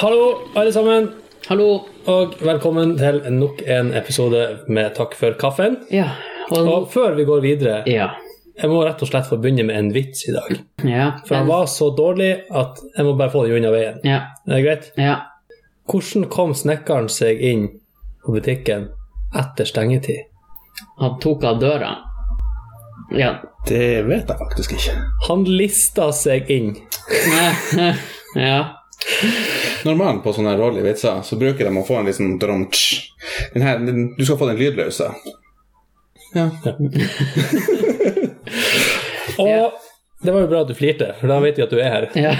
Hallo, alle sammen, Hallo. og velkommen til nok en episode med Takk for kaffen. Ja. Og, Og før vi går videre, ja. jeg må rett og slett få begynne med en vits i dag. Ja. For den var så dårlig at jeg må bare få den unna veien. Ja. Er det greit? Ja. Hvordan kom snekkeren seg inn på butikken etter stengetid? Han tok av døra. Ja. Det vet jeg faktisk ikke. Han lista seg inn. ja. Normalt på sånne rolige vitser så bruker de å få en liten dromtsj. Den her, den, du skal få den lydløse. Ja. Og det var jo bra at du flirte, for da vet vi at du er her. Ja.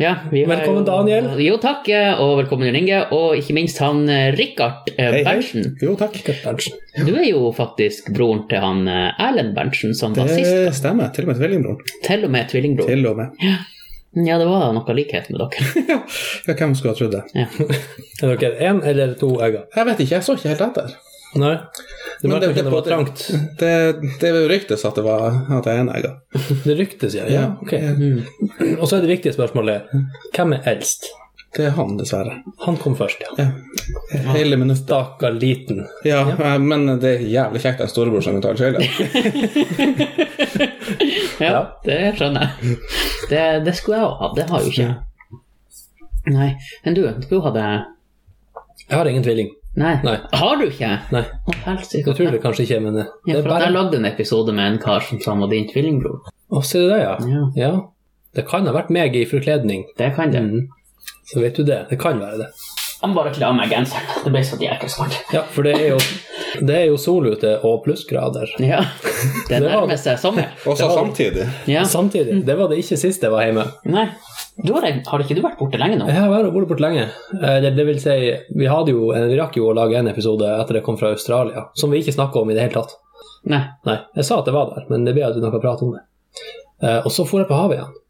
ja vi har Velkommen, jo- Daniel. Jo, takk, og velkommen Jon Inge. Og ikke minst han eh, Rikard eh, Hei, hei. Berntsen. Jo, takk. Berntsen. Du er jo faktisk broren til han eh, Erlend Berntsen, som var sist. Det stemmer. Til og med tvillingbror. Til og med tvillingbror. Til og med. Ja, det var noe likhet med dere. Ja, hvem skulle ha trodd det? Ja. Er dere én eller to øyne? Jeg vet ikke, jeg så ikke helt etter. Nei. Det var kanskje det var trangt. det, det ryktes at det var at jeg er enegga. Det ryktes, ja. ja. ok. Og så er det viktige spørsmålet hvem er eldst? Det er han, dessverre. Han kom først, ja. Ja. Hele minuttet. Stakkar liten. Ja, men det er jævlig kjekt at storebror som betaler skylda. Ja, det skjønner jeg. Det, det skulle jeg òg ha. Det har jo ikke jeg. Nei. Men du, du hadde Jeg har ingen tvilling. Nei. Nei. Har du ikke? Nei, Å, helsike. det tror jeg kanskje ikke, men det Ja, for bare jeg lagde en episode med en kar som sa han var din tvillingbror. Å, ser du det, ja. Ja. ja. Det kan ha vært meg i forkledning. Det kan det. Mm. Så vet du det. Det kan være det. Han bare kler av meg genseren. Det ble så jækla smart. Ja, for det er jo, det er jo sol ute og plussgrader. Ja. Det Det var nærmer seg sommer. Og så var- samtidig. Ja. Samtidig. Det var det ikke sist jeg var hjemme. Nei. Du har, har ikke du vært borte lenge nå? Jeg har vært borte borte lenge. Eh, Det, det vil si, vi, hadde jo, vi rakk jo å lage en episode etter jeg kom fra Australia, som vi ikke snakka om i det hele tatt. Nei. Nei, jeg sa at jeg var der, men det ble aldri noe prat om det. Eh, og så for jeg på havet igjen.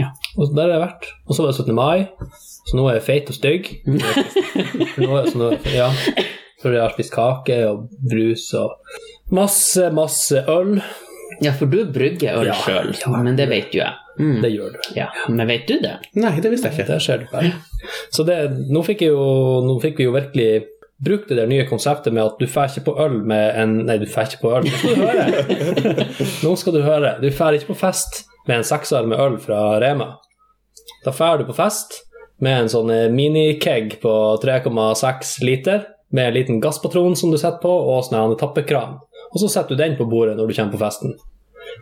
Ja. Og der har jeg vært. Og så var det 17. mai, så nå er jeg feit og stygg. For nå, så nå, ja, for jeg har spist kake og brus og masse, masse øl. Ja, for du brygger øl Ja, sjøl, ja. men det vet jo jeg. Mm. Det gjør du. Ja, Men vet du det? Nei, det visste jeg ikke. Det skjer du bare. Så det, nå, fikk jo, nå fikk vi jo virkelig brukt det der nye konseptet med at du får ikke på øl med en Nei, du får ikke på øl. Nå skal du høre. Nå skal du høre. Du får ikke på fest med en sekser med øl fra Rema. Da får du på fest med en sånn minikeg på 3,6 liter med en liten gasspatron som du setter på, og sånn en tappekran. Og så setter du den på bordet når du kommer på festen.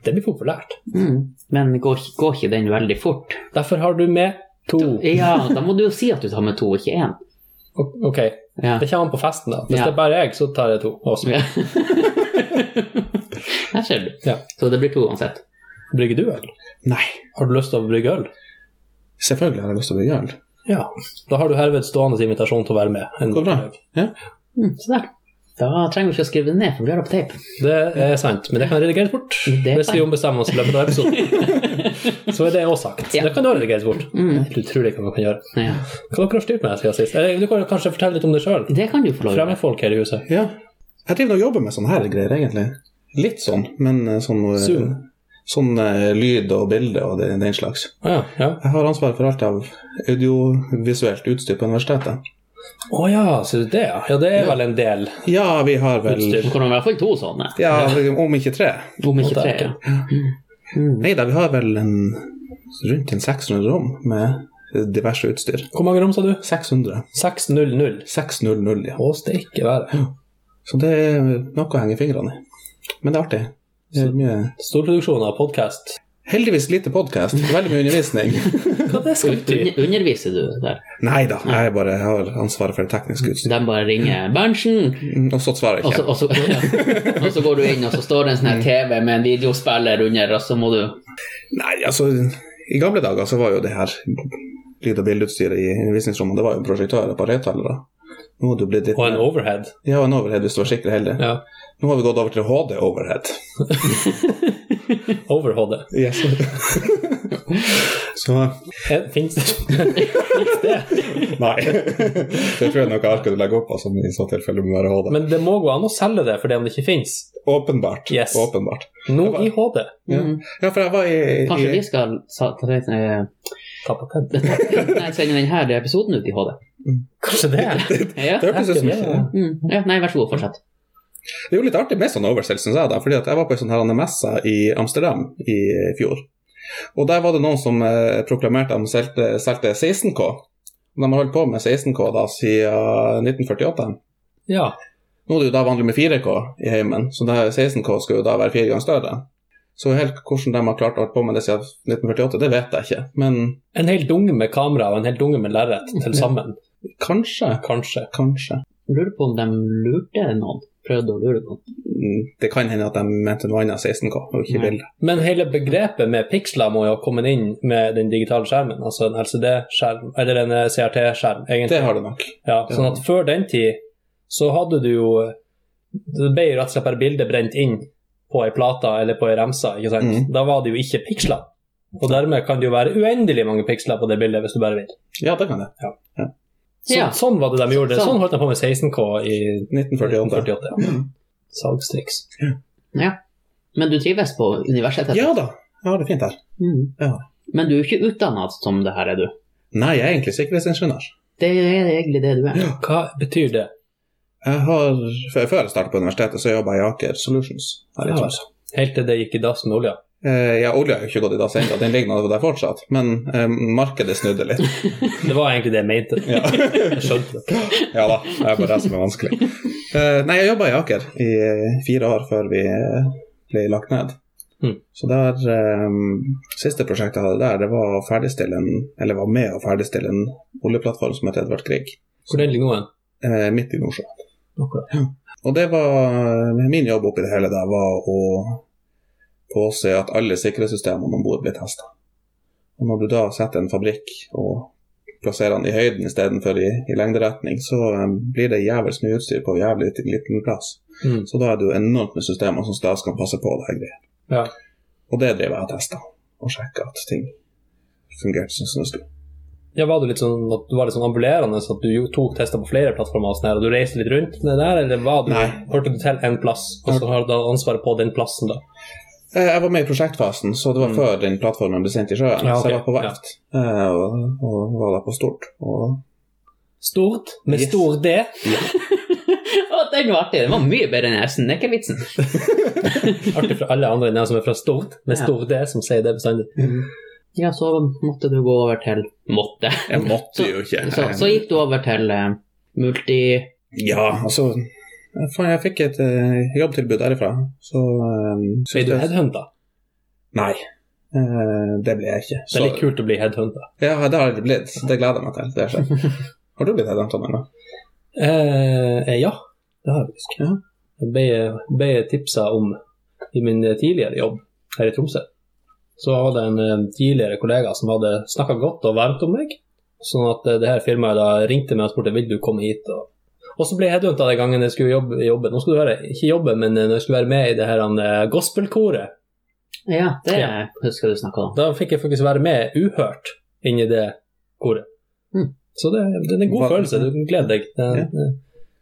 Det blir populært. Mm. Men går, går ikke den veldig fort? Derfor har du med to. Ja, da må du jo si at du tar med to, ikke én. Ok, Ja. Det kommer an på festen, da. Hvis Ja. det er bare jeg, så tar jeg to. Også. Ja. Her ser du. Ja. Så det blir to uansett. Brygger du øl? Nei. Har du lyst til å brygge øl? Selvfølgelig har jeg lyst til å brygge øl. Ja. Da har du herved stående invitasjon til å være med. En bra. Ja. Mm, så der. Da trenger vi ikke å skrive det ned, for vi har det på tape. Det er sant, men det kan redigeres bort. Det Hvis vi ombestemmer oss i løpet av episoden. så er det også sagt. Ja. Det kan også redigeres bort. Mm. Du tror ikke hva man kan gjøre. Ja. Hva dere har styrt med siden sist? Eller, du kan kanskje fortelle litt om deg sjøl? Det kan du få lov til. Fremmedfolk her i huset. ja. Jeg driver og jobber med sånne her greier, egentlig. Litt sånn, men eh, sånn eh, Zoom. Sånn eh, lyd og bilde og det, den slags. Ja. ja. Jeg har ansvar for alt av audiovisuelt utstyr på universitetet. Å ja, ser du det, ja. Ja, det er vel en del. Ja, vi har vel Utstyr. Du kan i hvert fall to sånne. Ja, om ikke tre. Om ikke tre. ja. Mm. Ja. Nei da, vi har vel en, rundt en 600 rom med diverse utstyr. Hvor mange rom sa du? 600. 600. 600, ja. Å, steike være. Så det er noe å henge fingrene i. Men det er artig. Storproduksjon av podkast. Heldigvis lite podkast, veldig mye undervisning. Hva det skal du Un underviser du der? Nei da, jeg bare har ansvaret for det tekniske utstyret. De bare ringer 'Berntsen', Og så svarer jeg og så, ikke. og, så, ja. og så går du inn, og så står det en sånn TV med en videospiller under, og så må du Nei, altså, i gamle dager så var jo det her lyd- og bildeutstyret i undervisningsrommene, det var jo prosjektører på høyttalere. Nå har det blitt litt Og en overhead. Ja, en overhead hvis du var skikkelig heldig. Ja. Nå har vi gått over til HD overhead. Over-HD. Yes. så Fins det? det? Nei. det tror jeg nok arket du legger opp av, som i så tilfelle må være HD. Men det må gå an å selge det for det om det ikke fins. Åpenbart. Yes. Åpenbart. Nå i HD. Ja. Mm. ja, for jeg var i, Kanskje vi skal sa- ta det, eh, Ta patent. nei, sende denne episoden ut i HD? Kanskje det? Ja. Det hørtes ut som Ja. Mm. ja. Nei, vær så god, fortsett. Det er jo litt artig med sånn oversell, syns jeg. da, fordi Jeg var på en sånn her messe i Amsterdam i fjor. Og Der var det noen som eh, proklamerte at de solgte, solgte 16K. Og De har holdt på med 16K da siden 1948. Ja. Nå er det jo da vanlig med 4K i heimen, så det her 16K skal jo da være fire ganger større. Så helt hvordan de har klart å holde på med det siden 1948, det vet jeg ikke. Men En hel dunge med kamera og en hel dunge med lerret til sammen. kanskje. Kanskje. Kanskje. Jeg lurer på om de lurte noen. Prøvde å lure noen. Mm, Det kan hende at de mente noe annet 16K, og ikke Nei. bilde. Men hele begrepet med piksler må jo ha kommet inn med den digitale skjermen. Altså en LCD-skjerm, eller en CRT-skjerm, egentlig. Det har det nok. Ja, sånn at før den tid så hadde du jo Det ble rett og slett bare bildet brent inn på ei plate eller på ei remse. ikke sant? Mm. Da var det jo ikke piksler. Og dermed kan det jo være uendelig mange piksler på det bildet hvis du bare vil. Ja, det kan det. Så, Ja. Sånn var det de gjorde. Sånn. Sånn holdt de på med 16K i 1948. 1948. Mm. Salgstriks. Ja. Men du trives på universitetet? Ja da, jeg har det fint her. Mm. Ja. Men du er ikke utdanna som det her, er du? Nei, jeg er egentlig sikkerhetsingeniør. Det er egentlig det du er. Hva betyr det? Jeg har, før jeg startet på universitetet, så jobba jeg i Aker Solutions. her i Ja. Helt til det gikk i dass med olja? Eh, ja, olja har jo ikke gått i dass ennå, den ligger nå der fortsatt. Men eh, markedet snudde litt. Det var egentlig det jeg mente. Ja. Jeg skjønte det. ja da, det er bare det som er vanskelig. Uh, nei, jeg jobba i Aker i fire år før vi ble lagt ned. Mm. Så der, um, Siste prosjektet jeg hadde der, det var å ferdigstille en, eller var med å ferdigstille en oljeplattform som het Edvard Grieg, Hvor den ligger nå hen? eh, midt i Nordsjøen. Akkurat. Og det var Min jobb oppi det hele der var å påse at alle sikkerhetssystemene om bord blir testa. Når du da setter en fabrikk og plasserer den i høyden istedenfor i, i lengderetning, så um, blir det jævlig mye utstyr på jævlig liten, plass. Mm. Så da er det jo enormt med systemer som da skal passe på det her greia. Ja. Og det driver jeg og tester, og sjekker at ting fungerte som det skulle. Ja, var det litt sånn at du var litt sånn ambulerende, så at du tok tester på flere plattformer og sånn her, og du reiste litt rundt med det der, eller var du, hørte du til en plass, og så har du ansvaret på den plassen da? Eh, Jeg var med i prosjektfasen, så det var Mm. før den plattformen ble sendt i sjøen. Ja, Så jeg var på verft ja. og, og var der på stort. Og Stort, med Yes. stor D. Ja. den var artig! Den var mye bedre enn jeg er ikke vitsen. Artig for alle andre enn jeg som er fra stort, med stor D, som sier det bestandig. Ja, så måtte du gå over til Måtte. jeg måtte Så- jo ikke. Så, så gikk du over til uh, multi... Ja, altså jeg, fikk et uh, jobbtilbud derifra, så um, Ble du headhunta? Nei, uh, det ble jeg ikke. Det er litt kult å bli headhunta. Ja, det har jeg blitt. Det gleder jeg meg til. Det skjer. Har du blitt headhunta noen gang? Uh, ja, det har jeg faktisk. Ja. Jeg ble, ble tipsa om i min tidligere jobb her i Tromsø. Så hadde det en tidligere kollega som hadde snakka godt og varmt om meg. Sånn at det her firmaet da ringte meg og spurte vil du komme hit. Og, og så ble jeg headhunta den gangen jeg skulle jobbe. jobbe. Nå skulle du høre, ikke jobbe, men eh, når jeg skulle være med i det her eh, gospelkoret. Ja, det Ja. husker du snakka om. Da fikk jeg faktisk være med uhørt inni det koret. Mm. Så det, det er en god Hva- følelse. Du kan glede deg. Det, Ja. det,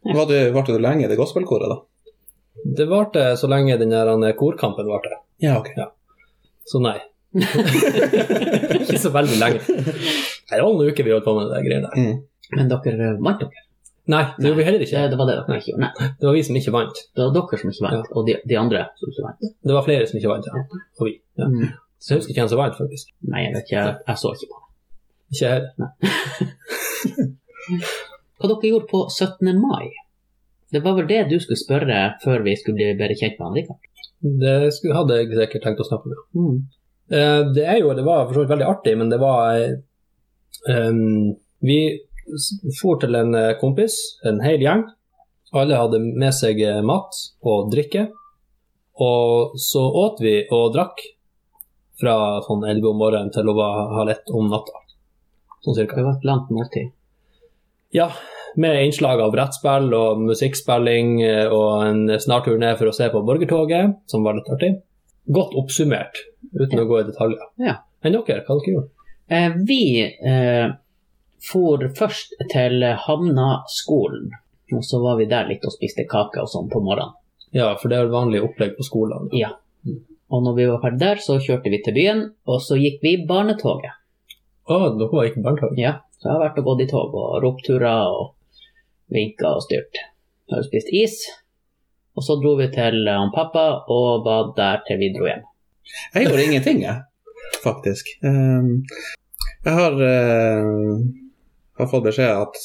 Ja. Varte du lenge i det gospelkoret, da? det varte så lenge den der eh, korkampen varte. Ja, ok. Så nei. ikke så veldig lenge. Det var noen uker vi holdt på med det greiene der. Mm. Men dere vant dere? Nei, det gjorde vi heller ikke. det var det dere ikke gjorde. Nei, Det var vi som ikke vant. det var dere som ikke vant, og de, de andre som ikke vant. Det var flere som ikke vant, ja. Og vi. Ja. Mm. Så jeg husker ikke hvem som vant, faktisk. Nei, jeg vet ikke, jeg, jeg så ikke på det. Ikke jeg heller. Hva dere gjorde på 17. mai? Det var vel det du skulle spørre før vi skulle bli bedre kjent med andre. Det skulle, hadde jeg sikkert tenkt å snakke med. Mm. Eh, Det er jo, det var for så vidt veldig artig, men det var um, Vi for til en eh, kompis, en hel gjeng. Alle hadde med seg eh, mat og drikke. Og så åt vi og drakk fra sånn 11 om morgenen til å var halv ett om natta. Sånn cirka. Det var et langt måltid. Ja, med innslag av brettspill og musikkspilling eh, og en snartur ned for å se på Borgertoget, som var litt artig. Godt oppsummert, uten å gå i detaljer. Ja. Men dere, hva dere gjorde Eh, vi eh, for først til Hamna-skolen, og så var vi der litt og spiste kake og sånn på morgenen. Ja, for det er vel vanlig opplegg på skolen. Ja. Og når vi var ferdig der, så kjørte vi til byen, og så gikk vi barnetoget. Å, dere var ikke barnetog? Ja, så jeg har vært og gått i tog og ropt hurra og vinka og styrt. Så har vi spist is. Og så dro vi til eh, han pappa og var der til vi dro hjem. Jeg gjorde ingenting, jeg, faktisk. Um, jeg har, uh, har fått beskjed at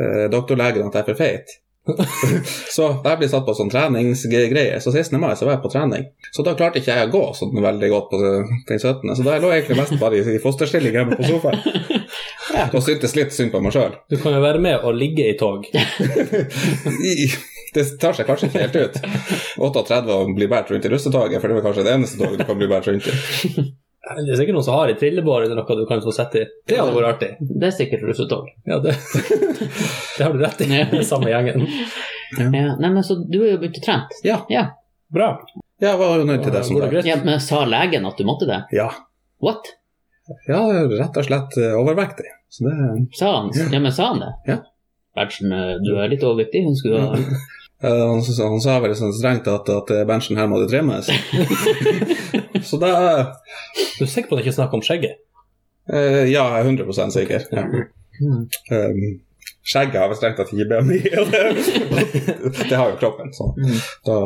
eh, doktorlegen at jeg er for feit. så jeg blir satt på sånn treningsgreie. Så 16. mai så var jeg på trening. Så da klarte ikke jeg å gå sånn veldig godt på den 17. Så da lå jeg egentlig mest bare i, i fosterstilling hjemme på sofaen. Og syntes litt synd på meg sjøl. Du kan jo være med og ligge i tog. det tar seg kanskje ikke helt ut. 38 og bli båret rundt i russetoget, for det er kanskje det eneste toget du kan bli båret rundt i. Det er sikkert noen som har i trillebår eller noe du kan få sette i. Det hadde vært artig. Det er sikkert russetog. Ja, det, det har du rett i. Det er samme gjengen. Ja. Nei, men Så du er jo begynt å trene? Ja. ja. Bra. Jeg var jo nødt til det som greit? Ja, men Sa legen at du måtte det? Ja. What? ja, rett og slett eh, overvektig. Så det Sa han, ja, men sa han det? Ja. Berntsen, eh, du er litt overvektig. Hun skulle ha Eh, han, han sa vel sånn strengt at, at Berntsen her måtte det trimmes. så da Du er sikker på at det ikke er snakk om skjegget? Uh, Ja, jeg er 100 sikker. Ja. Um, skjegget har vel strengt tatt ikke BMI, og det, har jo kroppen. Så Mm. da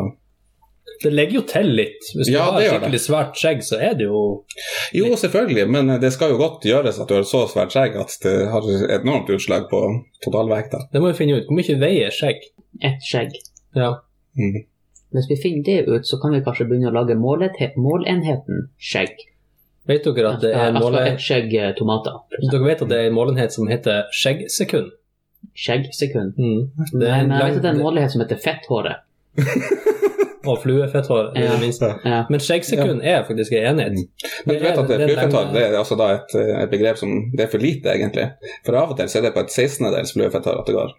Det legger jo til litt. Hvis du Ja, har skikkelig svært skjegg, så er det jo Jo, selvfølgelig, men det skal jo godt gjøres at du har så svært skjegg at det har et enormt utslag på totalvekta. Det må vi finne ut. Hvor mye veier skjegg? ett skjegg. Ja. Mm. Hvis vi finner det ut, så kan vi kanskje begynne å lage målenheten skjegg. Vet dere at det er Altså måle... skjegg eh, tomater. Dere vet at det er en målenhet som heter skjeggsekund? Skjeggsekund. Mm. Det Nei, er en men jeg vet at det er en målenhet som heter fetthåret. Og fluefetthår, i Ja. det minste. Ja. Men skjeggsekund er faktisk en enhet. Men du vet at Det fluefetthår det er altså da et, et begrep som det er for lite, egentlig. For av og til så er det på et 16-dels fluefetthår at det går.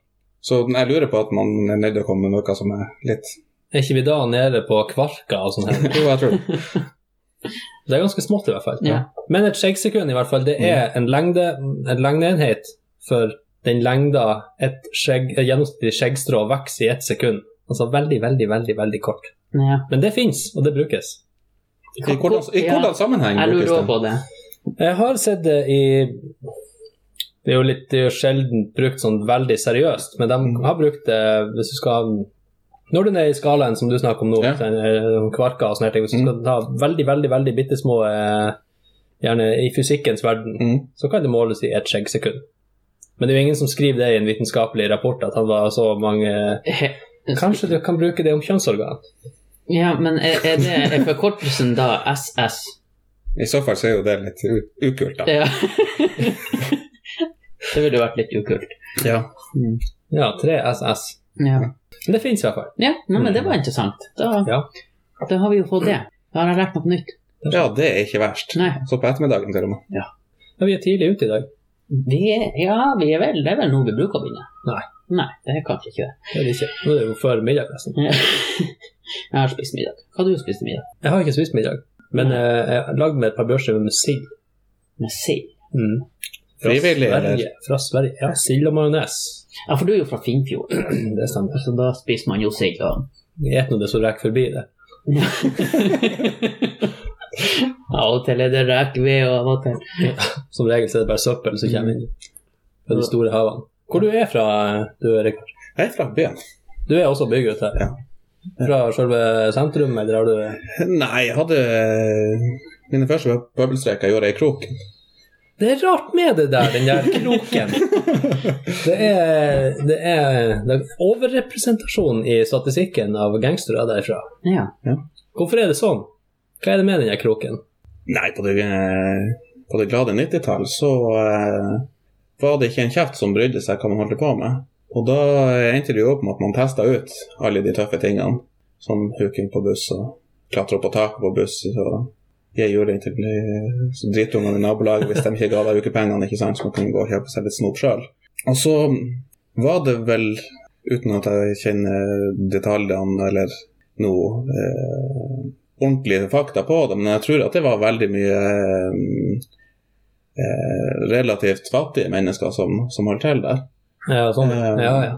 Så jeg lurer på at man er nødt til å komme med noe som er litt Er ikke vi da nede på kvarka og sånn her? Jo, jeg tror det. Det er ganske smått, i hvert fall. Ja. Men et skjeggsekund, i hvert fall, det er en lengde, en lengdeenhet for den lengda et, skjegg, et gjennomsnittlig skjeggstrå vokser i ett sekund. Altså veldig, veldig, veldig veldig kort. Ja. Men det fins, og det brukes. I hvordan, i Ja. hvordan sammenheng Jeg lurer brukes det? på det. Jeg har sett det i Det er jo litt det er jo sjelden brukt sånn veldig seriøst, men de har brukt det hvis du skal Når du er nede i skalaen som du snakker om nå, Ja. kvarker og sånne ting, hvis du skal ta veldig, veldig veldig bitte små eh, Gjerne i fysikkens verden, Mm. så kan det måles i ett skjeggsekund. Men det er jo ingen som skriver det i en vitenskapelig rapport at han var så mange Kanskje du kan bruke det om kjønnsorgan? Ja, men er, er det er forkortelsen da SS? I så fall så er jo det litt u- ukult, da. Ja. det ville vært litt ukult. Ja. Mm. Ja, 3SS. Ja. Men det fins i hvert fall. Ja, nei, men det var interessant. Da, Ja. da har vi jo fått det. Da har jeg lært noe nytt. ja, det er ikke verst. Nei. Så på ettermiddagen til og med. Ja, vi er tidlig ute i dag. Vi er, ja, vi er vel, det er vel noe vi bruker å begynne. Nei. Nei, det er kanskje ikke det. Det er det ikke. Nå er det jo før middag, nesten. Jeg har spist middag. Hva har du spist til middag? Jeg har ikke spist middag, men Nei. jeg har lagd med et par børser med sild. Med sild. Mm. Frivillig, eller? Sverige. Fra Sverige. Ja, sild og majones. Ja, for du er jo fra Finnfjord, Det stemmer. så da spiser man jo sild. og- Vi spiser nå det som rekker forbi det. Av og til er det rekved, og av og til Som regel så er det bare søppel som kommer inn fra de store havene. Hvor du er fra, du Rikard? Jeg er fra byen. Du er også bygget her? Ja. Fra selve sentrum, eller har du Nei, jeg hadde Mine første bøbelstreker gjorde jeg i kroken. Det er rart med det der, den der kroken. Det er, det er, det er overrepresentasjon i statistikken av gangstere derfra. Ja. Hvorfor er det sånn? Hva er det med den der kroken? Nei, på det, på det glade 90-tall så eh, var det ikke en kjeft som brydde seg hva man holdt på med. Og da endte det jo opp med at man testa ut alle de tøffe tingene. Sånn huking på buss og klatre opp på taket på buss og gi det til eh, drittungene i nabolaget hvis de ikke ga deg ukepengene, ikke sant, så man kunne gå og kjøpe seg litt snop sjøl. Og så var det vel, uten at jeg kjenner detaljene eller noe eh, ordentlige fakta på det, men jeg tror at det var veldig mye eh, relativt fattige mennesker som, som holdt til der. Ja, sånn. Eh, ja, ja.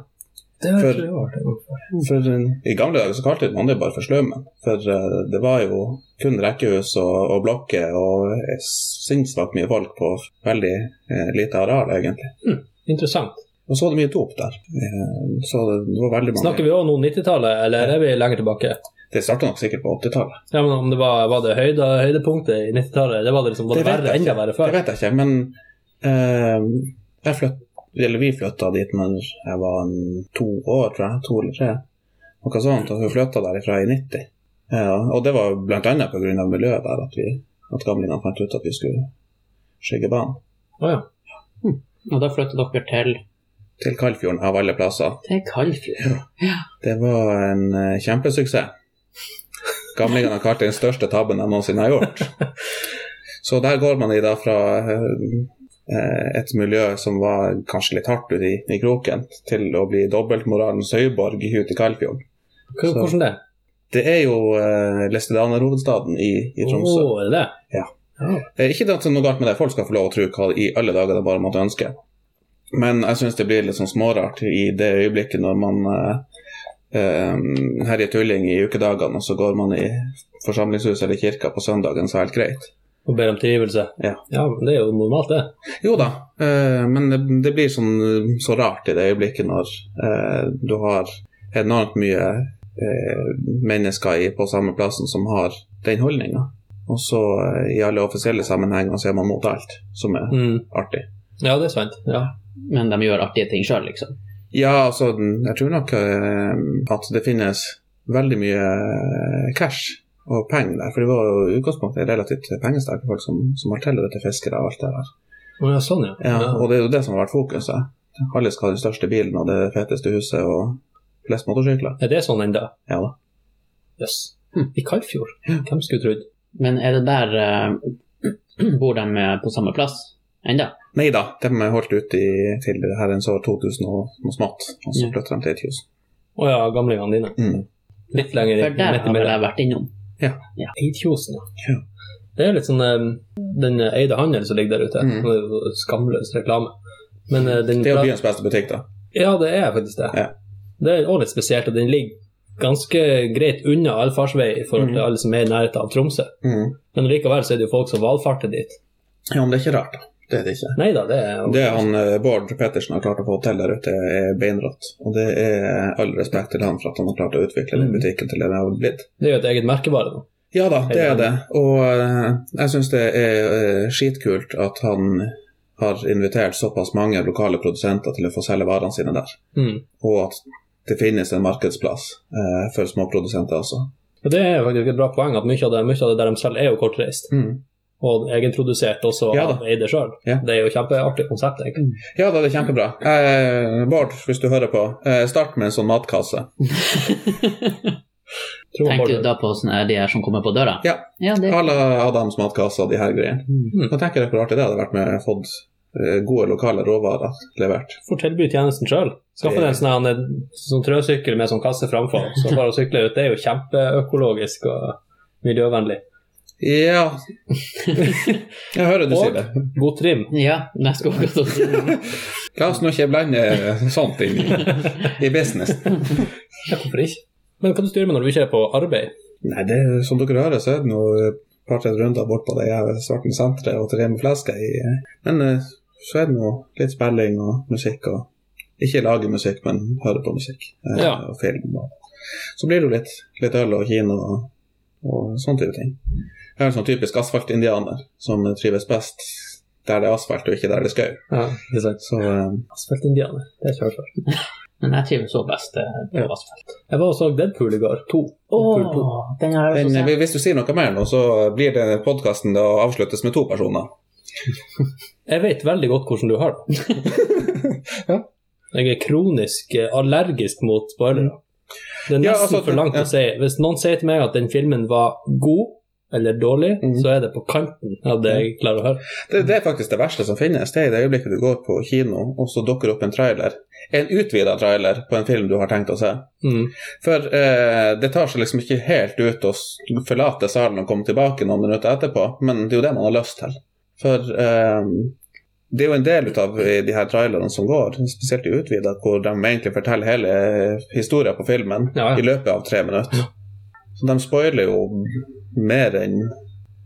Det har For- jeg hørt en før. For eh, I gamle dager så kalte man det bare for Slømmen. For uh, det var jo kun rekkehus og, og blokker og sinnssvakt mye folk på veldig uh, lite areal, egentlig. Interessant. Og så var det mye dop der. Eh, så det, var veldig mange Snakker vi òg nå 90-tallet, eller er vi lenger tilbake? Det starta nok sikkert på 80-tallet. Ja, men om det var, var det høyde, høydepunktet i 90-tallet? Det var det liksom var det Det verre, enda verre Det vet jeg ikke, men eh, jeg flytt, eller vi flytta dit når jeg var to år, tror jeg. To eller tre. Noe sånt. Og hun flytta derifra i 90. Ja, og det var annet pga. miljøet der at, vi, at gamlingene fant ut at vi skulle skygge banen. Å ja. Og da flytta dere til, Til Kaldfjorden, av alle plasser. til Kaldfjord. Det var en uh, kjempesuksess. Gamlingene har kalt det den største tabben de noensinne har gjort. Så der går man i da fra eh, et miljø som var kanskje litt hardt ute i, i kroken, til å bli dobbeltmoralens høyborg ute i Kaldfjorden. Så- Hvordan det? Det er jo eh, Lestedaner-hovedstaden i, i Tromsø. Oh, er det det? Ja. Ja. Eh, Ikke at det er noe galt med det, folk skal få lov å tro hva i alle dager det bare måtte ønske. Men jeg syns det blir litt sånn smårart i det øyeblikket når man eh, eh, herjer tulling i ukedagene, og så går man i forsamlingshus eller kirka på søndagen, så er det helt greit. Og ber om tilgivelse? Ja. men Det er jo normalt, det. Jo da, eh, men det, det blir sånn eh, så rart i det øyeblikket når eh, du har enormt mye eh, mennesker i, på samme plassen som har den holdninga. Og så i alle offisielle sammenhenger så er man mot alt som er Mm. artig. Ja, det er sant. Ja. Men de gjør artige ting sjøl, liksom. Ja, altså, jeg tror nok eh, at det finnes veldig mye cash og penger der. For det var jo i utgangspunktet relativt pengesterke folk som, som har tilhørt til fiskere og alt det der. Oh, ja, sånn, ja. Ja, og det er jo det som har vært fokuset. Alle skal ha den største bilen og det feteste huset og flest motorsykler. Er det sånn ennå? Ja da. Jøss. I Kaldfjord? Hvem skulle trodd? Men er det der uh, Bor de eh, på samme plass enda? Nei da, de holdt ut i, til herrens år 2000 og noe smått, og så Ja. flytter de til Eidfjord. Å ja, gamlingene dine. Mm. Litt lenger For der har vel jeg vært innom. Eidkjosen, ja. Ja. Det er litt sånn eh, den Eide handel som ligger der ute. Mm. Skamløs reklame. Men eh, den Det er jo byens beste butikk, da. Ja, det er faktisk det. Ja. Det er òg litt spesielt, at den ligger ganske greit unna allfarvei i forhold til mm. alle som er i nærheten av Tromsø. Mm. Men likevel så er det jo folk som valfarter dit. Ja, men det er ikke rart, da. Det er det ikke. Neida, det er Det han eh, Bård Pettersen har klart å få til der ute, er beinrått. Og det er all respekt til han for at han har klart å utvikle den Mm. butikken til det det har blitt. Det er jo et eget merkevare da. Ja da, det er det. Og eh, jeg syns det er eh, skitkult at han har invitert såpass mange lokale produsenter til å få selge varene sine der. Mm. Og at det finnes en markedsplass for småprodusenter også. Og det er faktisk et bra poeng at mye av det, mye av det der de selger, er jo kortreist. Mm. Og egenprodusert også Ja av Eide sjøl. Ja. Det er jo kjempeartig konsept, egentlig. Ja da, det er kjempebra. Eh, Bård, hvis du hører på, eh, start med en sånn matkasse. Tror man Tenker du da på sånne, de her som kommer på døra? Ja. ja det, À Adams matkasse og de her greiene. Mm. Da tenker jeg hvor artig det hadde vært med fått eh, gode lokale råvarer levert. får tilby tjenesten sjøl. Skaffe deg en sånn sånn trøsykkel med sånn kasse framfor, så bare å sykle ut. Det er jo kjempeøkologisk og miljøvennlig. Ja Jeg hører du sier det. God trim. Ja, neste gang akkurat å. La oss nå ikke blande sånt inn i, i business. Ja, hvorfor ikke? Men hva du styrer med når du ikke er på arbeid? Nei, det som dere hører, så er det nå et par-tre runder bort på det Svarten senteret og til med Fleske i Men eh, så er det nå litt spilling og musikk og Ikke lage musikk, men høre på musikk eh, Ja. og film. Og, så blir det jo litt, litt øl og kino og, og sånne type ting. Jeg er en sånn typisk asfaltindianer som trives best der det er asfalt og ikke der det er skau. Ja, um... Asfaltindianer. Det er kjørt for. Men jeg trives så best eh, på Ja. asfalt. Jeg var og så Deadpool i går. To. Oh, to. den er jeg men, også eh, hvis du sier noe mer nå, så blir det podkasten å avsluttes med to personer. Jeg vet veldig godt hvordan du har det. Ja. Jeg er kronisk allergisk mot spoilere. Det er nesten Ja, altså, for langt ja. å si. Hvis noen sier til meg at den filmen var god eller dårlig, mm. så er det på kanten av det jeg klarer å høre. Det, det er faktisk det verste som finnes. Det er i det øyeblikket du går på kino, og så dukker opp en trailer. En utvida trailer på en film du har tenkt å se. Mm. For eh, det tar seg liksom ikke helt ut å forlate salen og komme tilbake noen minutter etterpå, men det er jo det man har lyst til. For eh, det er jo en del av de her trailerne som går, spesielt i utvida, hvor de egentlig forteller hele historien på filmen Ja, ja. i løpet av tre minutter. Så de spoiler jo mer enn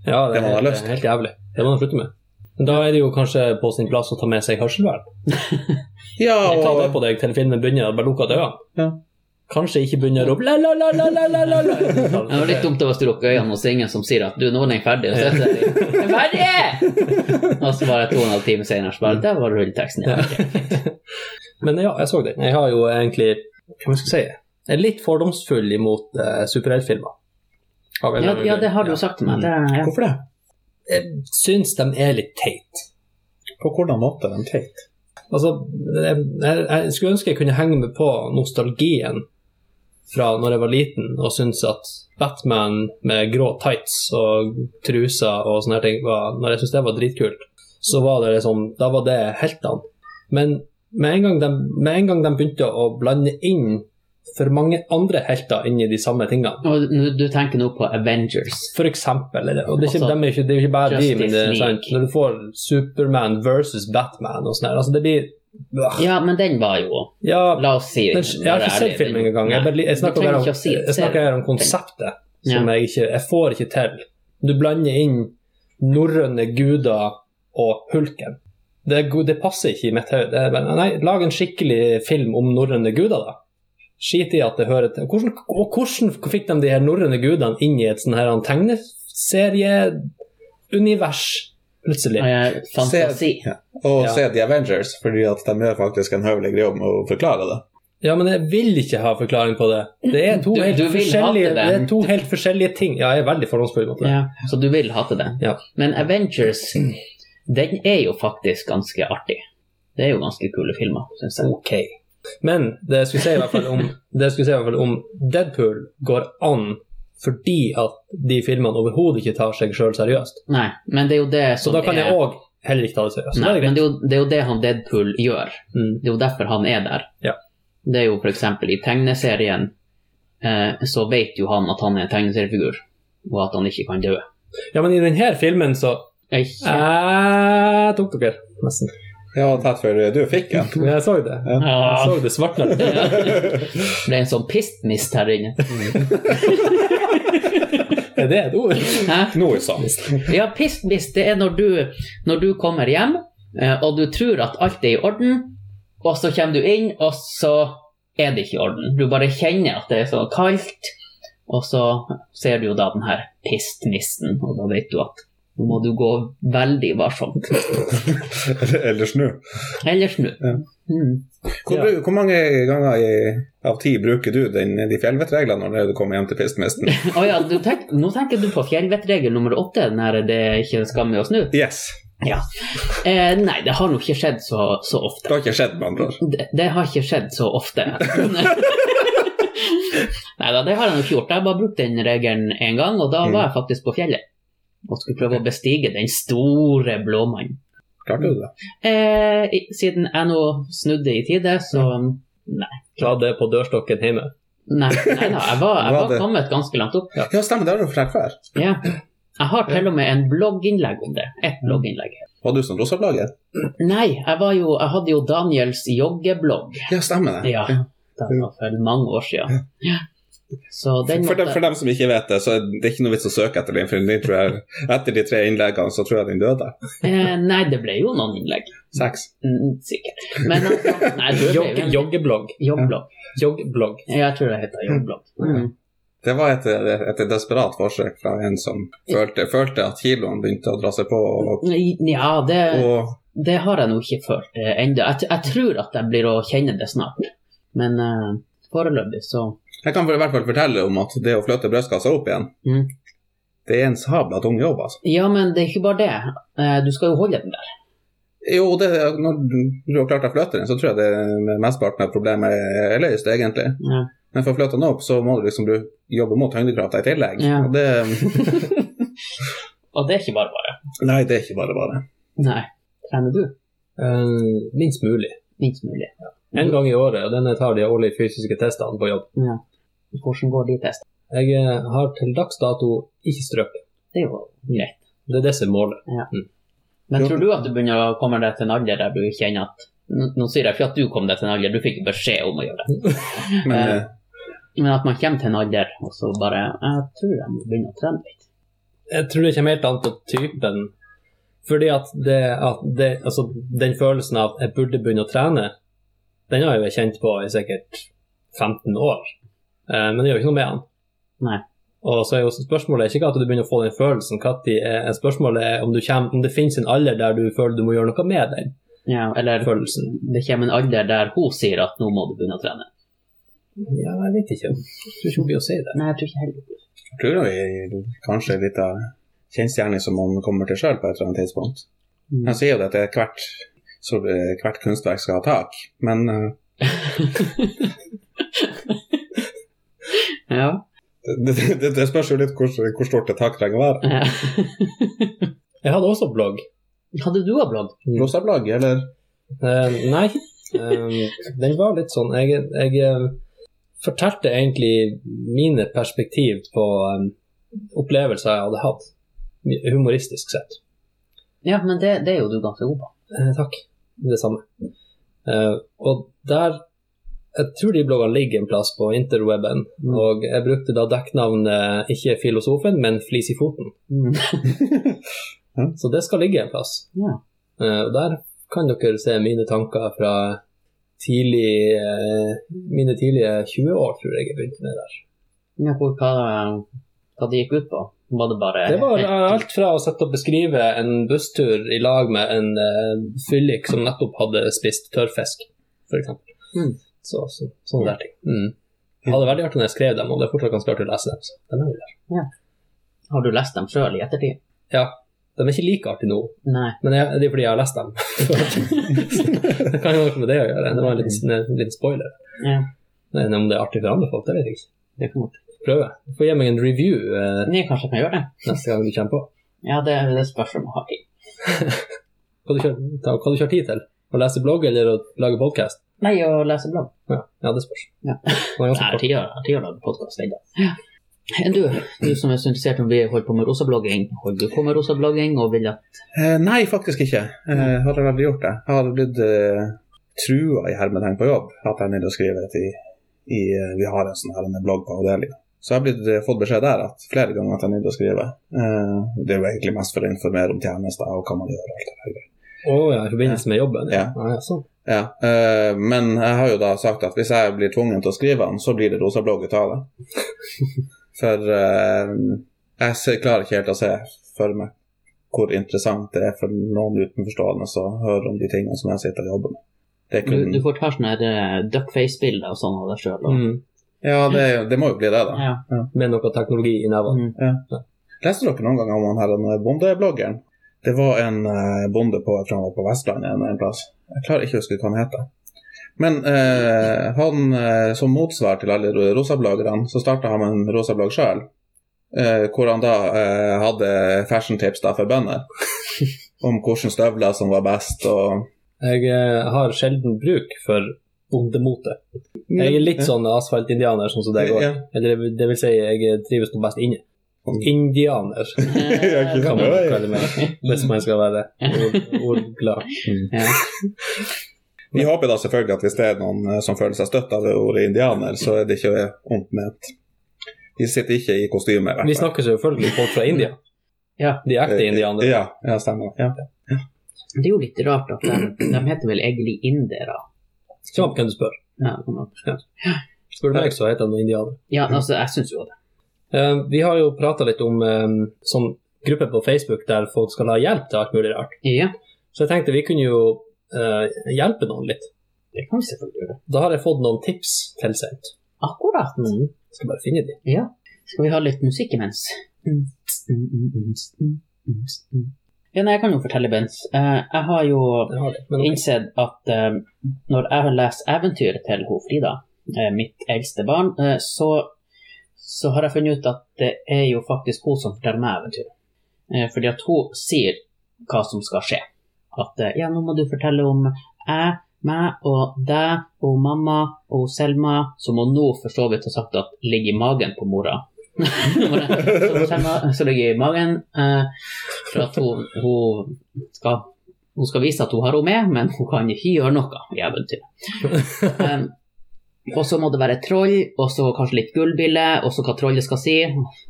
Ja, det Det man har Det er helt jævlig. Det må man slutte med. Men da er det jo kanskje på sin plass å ta med seg hørselvern. Ja, og... Ta det på deg til filmen begynner, og bare lukke øynene. ja. Kanskje ikke begynner å rope la, la, la, la, la, la, la, la. Det var litt dumt hvis du lukker øynene hos ingen som sier at du, nå er den ferdig, og så er det «Jeg er ferdig! Og så bare to og en halv time senere, så bare, der var rulleteksten Ja. Men ja, jeg så den. Jeg har jo egentlig, hva skal jeg si, jeg er litt fordomsfull imot uh, superheltfilmer. Av Ja, ja, det har du jo sagt til meg. Det, ja. Hvorfor det? Jeg syns de er litt teit. På hvordan måte er de teit? Altså, jeg, jeg, jeg skulle ønske jeg kunne henge med på nostalgien fra når jeg var liten og syntes at Batman med grå tights og truser og sånne her ting var, Når jeg syntes det var dritkult, så var det liksom Da var det heltene. Men med en de, med en gang de begynte å blande inn for mange andre helter inn i de samme tingene Og du tenker nå på Avengers. for eksempel, eller, og det er, ikke, de er ikke, det er ikke bare de, men det er sant, når du får Superman versus Batman og sånn her, altså det blir Ja, men den var jo ja, La oss si men jeg har ikke sett filmen engang. Jeg, jeg snakker bare om, si jeg snakker her om konseptet, som Ja. jeg ikke Jeg får ikke til. Du blander inn norrøne guder og hulken. Det, det passer ikke i mitt hode. Det Nei, lag en skikkelig film om norrøne guder, da. Skit i at det hører til hvordan, Og hvordan fikk de de her norrøne gudene inn i et sånn her tegneserieunivers plutselig? Fantasi. Se, Og Ja. se The Avengers, fordi at de gjør faktisk en høvelig jobb om å forklare det. Ja, men jeg vil ikke ha forklaring på det. Det er to, Du- helt, du forskjellige, det. det er to helt forskjellige ting. Ja, jeg er veldig forhåndsfull mot det. Ja, så du vil hate det. Ja. Men Avengers, den er jo faktisk ganske artig. Det er jo ganske kule filmer, syns jeg. Ok. Men det jeg skulle si i hvert fall om, det jeg skulle si i hvert fall om Deadpool går an fordi at de filmene overhodet ikke tar seg sjøl seriøst. Nei, men det er jo det Så da kan er jeg òg heller ikke ta det seriøst. Nei, det men det er, jo, det er jo det han Deadpool gjør. Mm. Det er jo derfor han er der. Ja. Det er jo f.eks. i tegneserien eh, så vet jo han at han er en tegneseriefigur, og at han ikke kan dø. Ja, men i denne filmen så Ikke. Jeg tok dere, nesten. Ja, før du fikk den. Ja. jeg så det. Jeg så det svartna litt. Det Ble en sånn pistmist her inne. Er det et ord? Hæ? Sant. Ja, pistmist, det er når du, når du kommer hjem, eh, og du tror at alt er i orden, og så kommer du inn, og så er det ikke i orden. Du bare kjenner at det er så kaldt, og så ser du jo da den her pistmisten, og da vet du at nå må du gå veldig varsomt. Eller snu. Eller snu. Ja. Mm. Hvor, Ja. hvor mange ganger i, av ti bruker du den, de fjellvettreglene når du kommer hjem til pistmesten? oh, ja, tenk, nå tenker du på fjellvettregel nummer åtte, når det ikke skam med å snu? Yes. Ja. Eh, nei, det har nå ikke skjedd så, så ofte. Det har ikke skjedd, med andre ord. Det, det har ikke skjedd så ofte. Nei da, det har jeg nok gjort. Jeg har bare brukt den regelen én gang, og da Mm. var jeg faktisk på fjellet. Og skulle prøve å bestige den store blåmannen. Klarte du det? Eh, siden jeg nå snudde i tide, så nei. Du det på dørstokken hjemme. Nei, nei da, jeg var, jeg Var var kommet ganske langt opp. Ja, stemmer, det har du fortalt før. Ja. Jeg har til og med en blogginnlegg om det. Et blogginnlegg. Var du som rosa-blogger? Nei, jeg, var jo, jeg hadde jo Daniels joggeblogg. Ja, stemmer det. Ja. Det var for mange år siden. Ja. Så den For, dem, måtte- for dem som ikke vet det, så er det ikke noe vits å søke etter den, for den tror jeg, etter de tre innleggene så tror jeg den døde. Eh, nei, det ble jo noen innlegg. Seks. Mm, sikkert. Men altså, nei, Jogg, joggeblogg. joggblogg. Joggblogg. Jeg tror det heter joggblogg. Mm. Det var et, et desperat forsøk fra en som følte, følte at kiloene begynte å dra seg på. Og, Ja, det, og det har jeg nå ikke følt eh, ennå. Jeg, jeg tror at jeg blir å kjenne det snart. Men uh, foreløpig så jeg kan i hvert fall fortelle om at det å flytte brystkassa opp igjen, mm. det er en sabla tung jobb, altså. Ja, men det er ikke bare det. Eh, du skal jo holde den der. Jo, det, når du har klart å flytte den, så tror jeg det mesteparten av problemet er løst, egentlig. Ja. Men for å flytte den opp, så må du liksom jobbe mot tyngdekrafta i tillegg. Ja. Og det Og det er ikke bare bare. Nei, det er ikke bare bare. Nei. Trener du? Uh, minst mulig. Minst mulig. En gang i året, og denne tar de årlige fysiske testene på jobb. Ja. Hvordan går de testene? Jeg eh, har til dags dato ikke strøket. Det er jo greit. Det er det som er målet. Men tror du at du begynner å komme deg til en alder der du kjenner at Nå sier jeg ikke at du kom deg til en alder, du fikk beskjed om å gjøre det. Men eh, Men at man kommer til en alder, og så bare Jeg tror jeg må begynne å trene litt. Jeg tror det kommer helt an på typen. Fordi at det, at det Altså, den følelsen av at jeg burde begynne å trene, den har jeg jo kjent på i sikkert 15 år. Eh, men det gjør ikke noe med den. Nei. Og så er jo spørsmålet ikke at du begynner å få den følelsen, Katti, spørsmålet er om, du kommer, om det finnes en alder der du føler du må gjøre noe med den Ja, eller følelsen. det kommer en alder der hun sier at nå må du begynne å trene. Ja, jeg vet ikke. Jeg tror ikke hun blir å si det. Nei, jeg tror ikke heller jeg tror det er kanskje litt av kjensgjerning som man kommer til sjøl på et eller annet tidspunkt. Mm. Han sier jo det at hvert, så hvert kunstverk skal ha tak, men eh, Ja. det, det, det spørs jo litt hvor, hvor stort et tak trenger å være. Jeg hadde også blogg. Hadde du òg blogg? Rosablogg, eller Uh, nei, uh, den var litt sånn Jeg, jeg fortalte egentlig mine perspektiv på um, opplevelser jeg hadde hatt, humoristisk sett. Ja, men det, det er jo du ganske god på. Eh, takk. Det samme. Uh, og der Jeg tror de bloggene ligger en plass på interweben, Mm. og jeg brukte da dekknavnet ikke Filosofen, men Flis i foten. Mm. Så det skal ligge en plass. Yeah. Uh, og der kan dere se mine tanker fra tidlig, uh, mine tidlige 20 år, tror jeg jeg begynte med der. Ja, hva, hva det gikk ut på? Var det bare Det var alt fra å sette og beskrive en busstur i lag med en uh, fyllik som nettopp hadde spist tørrfisk, f.eks. Mm. Så, så, sånne der ting. Mm. Det hadde veldig artig når jeg skrev dem, og det er fortsatt ganske artig å lese dem. Så de er jo der. Har du lest dem sjøl i ettertid? Ja, de er ikke like artige nå, Nei. men jeg, det er fordi jeg har lest dem. det kan jo ha noe med det å gjøre. Det var en liten, en liten spoiler. Ja, Men om det er artig for andre folk, det vet jeg ikke. det kan godt Prøve. Du får gi meg en review eh, Nei, Kanskje jeg kan gjøre det? neste gang du kommer på. Ja, det, det spørs om jeg har tid. Hva du kjører, ta, hva du kjører tid til? Å lese blogg eller å lage podkast? Nei, å lese blogg. Ja, ja, det spørs. Ja. Det var ganske Nei, kort. tid å tid å lage podkast ennå. Du, du som er så interessert i om vi holder på med rosablogging, holder du på med rosablogging og vil at Eh, nei, faktisk ikke. Eh, har jeg aldri gjort det. Jeg har blitt eh, trua i hermetegn på jobb at jeg er nødt til å skrive til i, eh, Vi har en sånn her en blogg på avdelinga. Så jeg har blitt, eh, fått beskjed der at flere ganger at jeg er nødt til å skrive. Eh, det er jo egentlig mest for å informere om tjenester og hva man gjør. og alt det der. Oh, ja, i forbindelse med jobben? Ja. ja sånn. Ja, eh, men jeg har jo da sagt at hvis jeg blir tvungen til å skrive den, så blir det rosablogg ut av det. For eh, jeg klarer ikke helt å se for meg hvor interessant det er for noen utenforstående å høre om de tingene som jeg sitter og jobber med. Er Du, du får ta sånne eh, duckface-bilder og sånn av deg sjøl. Mm. Ja, det, er det må jo bli det, da. Ja. Med noe teknologi i nevene. Mm. Leste dere noen gang om han her den bondebloggeren? Det var en eh, bonde på, jeg tror han var på Vestlandet en, en plass. Jeg klarer ikke å huske hva han heter. Men eh, han, eh, som motsvar til alle ro- rosabloggerne, så starta han med en rosablogg sjøl. Eh, hvor han da eh, hadde fashion-tips for bønder. om hvilke støvler som var best. og Jeg eh, har sjelden bruk for bondemote. Jeg er litt sånn asfaltindianer, sånn som deg òg. Ja. Eller det- vil si, jeg trives nå best inne. Indianer, kan man kalle meg. Hvis man skal være ord- ordglad. Ja. Vi håper da selvfølgelig at hvis det er noen eh, som føler seg støtt av det ordet indianer, så er det ikke vondt ment. Vi sitter ikke i kostyme. i Vi snakker selvfølgelig folk fra India. Ja. De ekte indianere. Ja, ja stemmer. Ja. Det er jo litt rart at de, de heter vel egentlig indere. Kjapt hvem du spør. Ja, det kan man- Spør du meg, så heter han indianer. ja altså, jeg syns jo det. Uh, vi har jo prata litt om eh, sånn gruppe på Facebook der folk skal ha hjelp til alt mulig rart. Ja, Så jeg tenkte vi kunne jo uh, hjelpe noen litt. det kan vi selvfølgelig gjøre. Da har jeg fått noen tips tilsendt. Akkurat. Mm. Skal bare finne de. Ja. Skal vi ha litt musikk imens? Ja, nei, jeg kan jo fortelle, Bens. Eh, jeg har jo har det. Innsett at eh, når jeg har lest eventyret til hun Frida, eh, mitt eldste barn, så, så har jeg funnet ut at det er jo faktisk hun som forteller meg eventyret. Fordi at hun sier hva som skal skje. At ja, nå må du fortelle om jeg, meg og deg og mamma og Selma, som hun nå for så vidt har sagt at ligger i magen på mora. Så, så ligger i magen. Eh, for at hun, hun, skal, hun skal vise at hun har henne med, men hun kan ikke gjøre noe i eventyret. Um, og så må det være troll, og så kanskje litt gullbille, og så hva trollet skal si.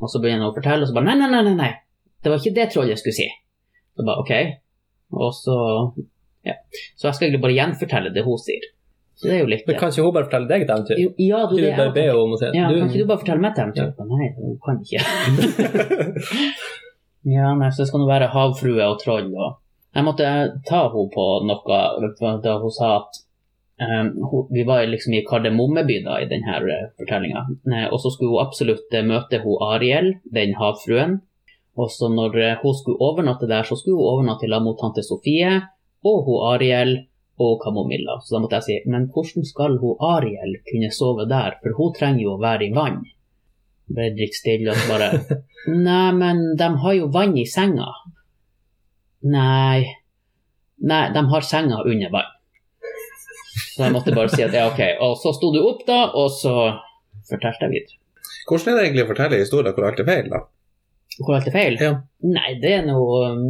Og så begynner hun å fortelle, og så bare nei, nei, nei, nei. det var ikke det trollet skulle si. Så bare ok. Og så ja. Så jeg skal egentlig bare gjenfortelle det hun sier. Så det er jo litt Men kan ikke hun bare fortelle deg et eventyr? Jo, Ja, du, det bare be om å ja, du, Kan ikke du bare fortelle meg et eventyr? Nei, hun kan ikke. ja, nei, så det skal nå være havfrue og troll og Jeg måtte ta henne på noe da hun sa at um, hun, Vi var liksom i Kardemommeby da i denne fortellinga, og så skulle hun absolutt eh, møte hun Ariel, den havfruen. Og så når eh, hun skulle overnatte der, så skulle hun overnatte i lag med tante Sofie og hun Ariel og Kamomilla. Så da måtte jeg si, men hvordan skal hun Ariel kunne sove der, for hun trenger jo å være i vann. Ble dritt stille og bare Nei, men de har jo vann i senga. Nei Nei, de har senga under vann. Så jeg måtte bare si at ja, ok. Og så sto du opp, da, og så fortalte jeg videre. Hvordan er det egentlig å fortelle historier hvor alt er feil, da? Hvor alt er feil? Ja. Nei, det er noe um,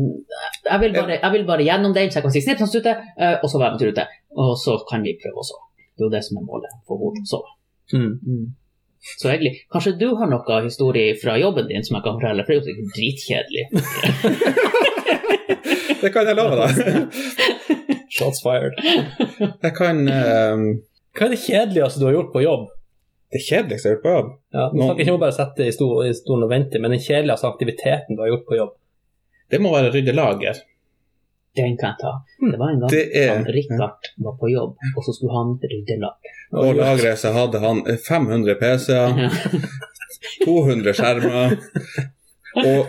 jeg vil, bare, jeg vil bare gjennom den, så jeg kan si snipp, sånn ute, eh, og så være med til rute. Og så kan vi prøve også. Det er jo det som er målet, få henne til å sove. mm. Mm. Så egentlig, kanskje du har noe historie fra jobben din som jeg kan fortelle, for det er jo dritkjedelig. Det kan jeg love deg. Shots fired. Jeg kan um... Hva er det kjedeligste du har gjort på jobb? Det kjedeligste jeg har gjort på jobb Ja, Nå snakker ikke om å bare sette i stolen og vente, men den kjedeligste aktiviteten du har gjort på jobb. Det må være rydde lager. Den kan jeg ta. Det var en gang er- han Richard var på jobb, og så skulle han rydde lager. Og lageret så hadde han 500 PC-er, 200 skjermer og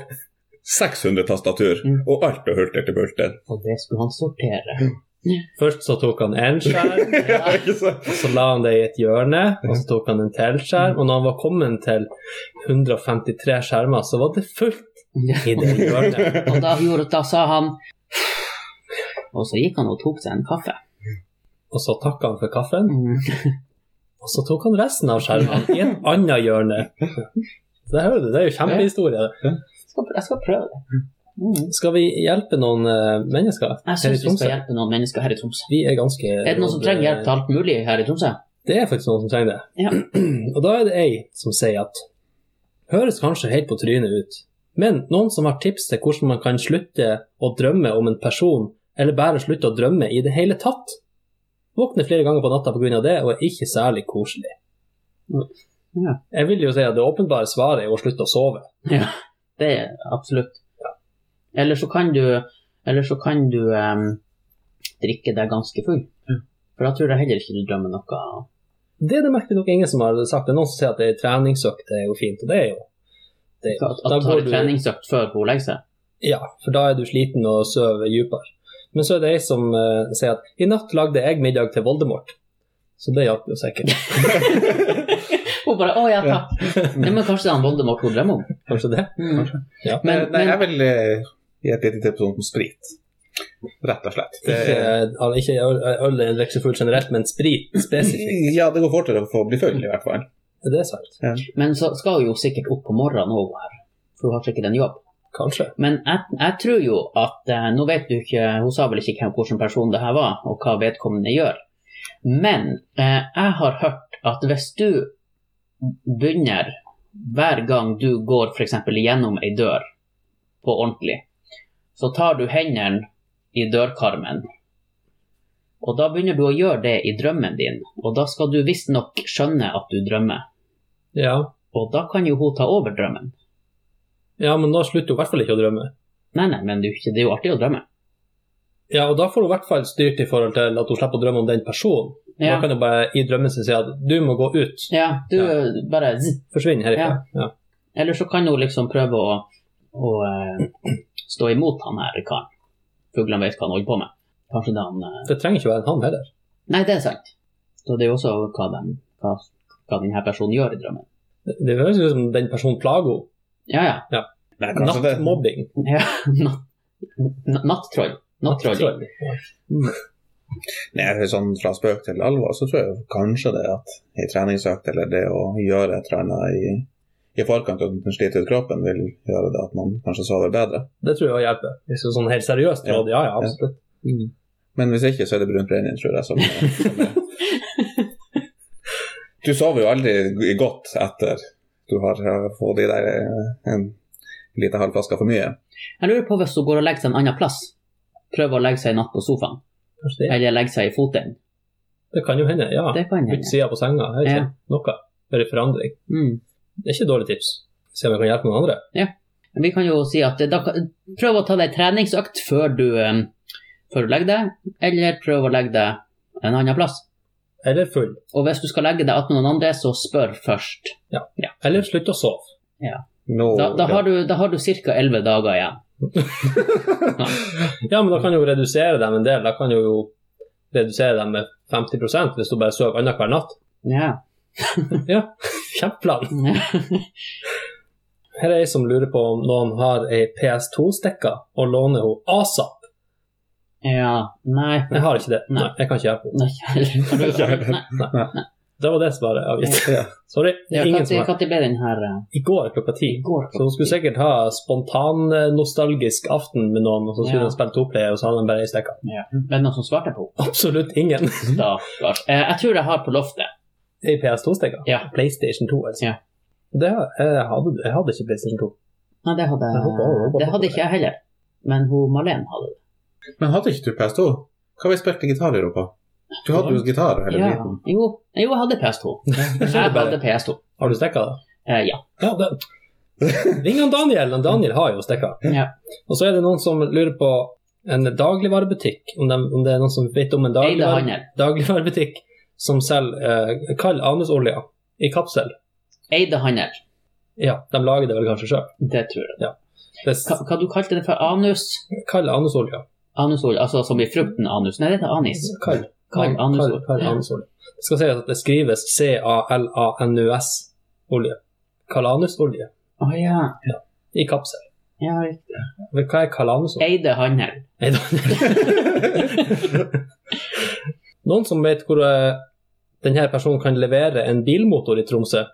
600 tastatur. Mm. Og alt og hulter til bulter. Og det skulle han sortere. Først så tok han en skjerm, Ja, og så la han det i et hjørne, og så tok han en til skjerm, og når han var kommet til 153 skjermer, så var det fullt i det hjørnet. Og da, gjorde, da sa han Og så gikk han og tok seg en kaffe. Og så takka han for kaffen, Mm. og så tok han resten av skjermene i et annet hjørne. Så det, hører du, det er jo kjempehistorie. Jeg skal, jeg skal prøve det. Mm. Skal vi hjelpe noen eh, mennesker Jeg her i syns vi skal hjelpe noen mennesker her i Tromsø. Vi er ganske Er det noen som trenger hjelp til alt mulig her i Tromsø? Det er faktisk noen som trenger det. Ja. Og da er det ei som sier at høres kanskje helt på trynet ut, men noen som har tips til hvordan man kan slutte å drømme om en person, eller bare slutte å drømme i det hele tatt. Våkner flere ganger på natta pga. det, og er ikke særlig koselig. Ja. Jeg vil jo si at det åpenbare svaret er å slutte å sove. Ja, det er absolutt. Eller så kan du, eller så kan du um, drikke deg ganske full. For da tror jeg heller ikke du drømmer noe. Det er det merkelig nok ingen som har sagt. Det er noen som sier at det er treningsøkt er jo fint, og det er jo det. er jo- At, Da at du treningsøkt før hun legger seg. Ja, for da er du sliten og sover dypere. Men så er det ei som uh, sier at i natt lagde jeg middag til Voldemort. Så det hjalp jo sikkert. Hun bare 'Å ja, takk'. Nei, men kanskje det er han Voldemort hun drømmer om. Kanskje det? Mm. Ja. Men, Nei, jeg men vil eh, gi et lite tips om sprit. Rett og slett. Det, Ikke, ikke øl, er en så generelt, men sprit spesifikt. ja, det går fortere å få bli full, i hvert fall. Er sant. Ja. Men så skal hun jo sikkert opp på morgenen òg her, for hun har sikkert en jobb. Kanskje. Men jeg, jeg tror jo at eh, Nå vet du ikke Hun sa vel ikke hvem- hvilken person det her var, og hva vedkommende gjør. Men eh, jeg har hørt at hvis du begynner hver gang du går f.eks. gjennom ei dør på ordentlig, så tar du hendene i dørkarmen. Og da begynner du å gjøre det i drømmen din, og da skal du visstnok skjønne at du drømmer. Ja. Og da kan jo hun ta over drømmen. ja, men da slutter hun i hvert fall ikke å drømme. Nei, nei, men det er jo artig å drømme. Ja, og da får hun i hvert fall styrt i forhold til at hun slipper å drømme om den personen. Da kan hun bare i drømmen sin si at du må gå ut. ja du Ja. bare. Forsvinn herifra. Ja. Eller så kan hun liksom prøve å, å eh, stå imot han her karen. Fuglene vet hva han holder på med. Kanskje det han eh, Det trenger ikke være han heller. Nei, det er sant. Så det er jo også hva, de, hva, hva denne personen gjør i drømmen. Det det høres ut som den personen plager henne. Ja, ja. ja. Nattmobbing. ja. Nattroll. Nattroll. Nei, sånn fra spøk til alvor, så tror jeg kanskje det at i treningsøkt eller det å gjøre et eller annet i, i forkant av at den sliter ut kroppen, vil gjøre det at man kanskje sover bedre. Det tror jeg også hjelper. Hvis det er sånn helt seriøst Ja. råd, ja ja, absolutt. Men hvis ikke, så er det brunt brennevin, tror jeg. Som, som. Du sover jo aldri godt etter du har fått i deg en liten halv flaske for mye. Jeg lurer på hvis hun går og legger seg en annen plass. Prøver å legge seg i natt på sofaen, eller legge seg i foten. Det kan jo hende, ja. Det kan hende. Utsida på senga, er det Ja. noe. Bare forandring. Mm. Det er ikke et dårlig tips. Se om jeg kan hjelpe noen andre. Men Vi kan jo si at da, prøv å ta deg treningsøkt før du, eh, før du legger deg, eller prøv å legge deg en annen plass. Eller full. Og hvis du skal legge deg attmed noen andre, så spør først. Ja, Eller slutt å sove. Nå, Da, da har du, da har du ca. 11 dager igjen. Ja, men da kan du jo redusere dem en del. Da kan du jo redusere dem med 50% hvis du bare sover annenhver natt. Ja. Ja, kjempeplan. Her er ei som lurer på om noen har ei PS2-stikke og låner henne ASAP. ja. Nei. Jeg har ikke det. Nei. Nei, jeg kan ikke hjelpe henne. Nei, nei. Det var det svaret jeg avgitt. Ja. Sorry. Ja, Ingen som har. Når ble den her eh, I går klokka ti. Så hun skulle sikkert ha spontan-nostalgisk aften med noen, og så skulle Ja. spille toplayer, og så hadde hun bare ei stikke. Ja. Det noen som svarte på henne? Absolutt ingen. Stakkars. Eh, jeg tror jeg har på loftet. Ei PS2-stikke? Ja. PlayStation 2, altså. Ja. Det, jeg, hadde, jeg hadde ikke PlayStation 2. Nei, det hadde, Jeg håper- jeg håper det hadde ikke jeg heller. Men hun Malene hadde det. Men hadde ikke du PS2? Hva har vi spilt gitar i Europa? Du hadde jo gitar hele Ja. tiden. Jo, jo, jeg hadde PS2. Jeg hadde PS2. Har du stikka, da? Eh, ja. Ja, det. Ring han Daniel. Han Daniel har jo stikka. ja. Og så er det noen som lurer på en dagligvarebutikk, om, de, om det er noen som vet om en dagligvare, dagligvarebutikk som selger eh, kald anusolje i kapsel. Eide handel. Ja, de lager det vel kanskje sjøl. Det tror jeg. Det Hva, hva du kalte det for? Anus? kald anusolje. Anusolje, altså som i frukten anus. Nei, det heter anis. Kald. Kald anusolje. Kald anusolje. Det skal sies at det skrives C-A-L-A-N-U-S-olje. Kalanusolje Å ja. i kapsel. ja. riktig. Hva er kalanusolje? Eide handel. Eide handel. Noen som vet hvor eh, denne personen kan levere en bilmotor i Tromsø?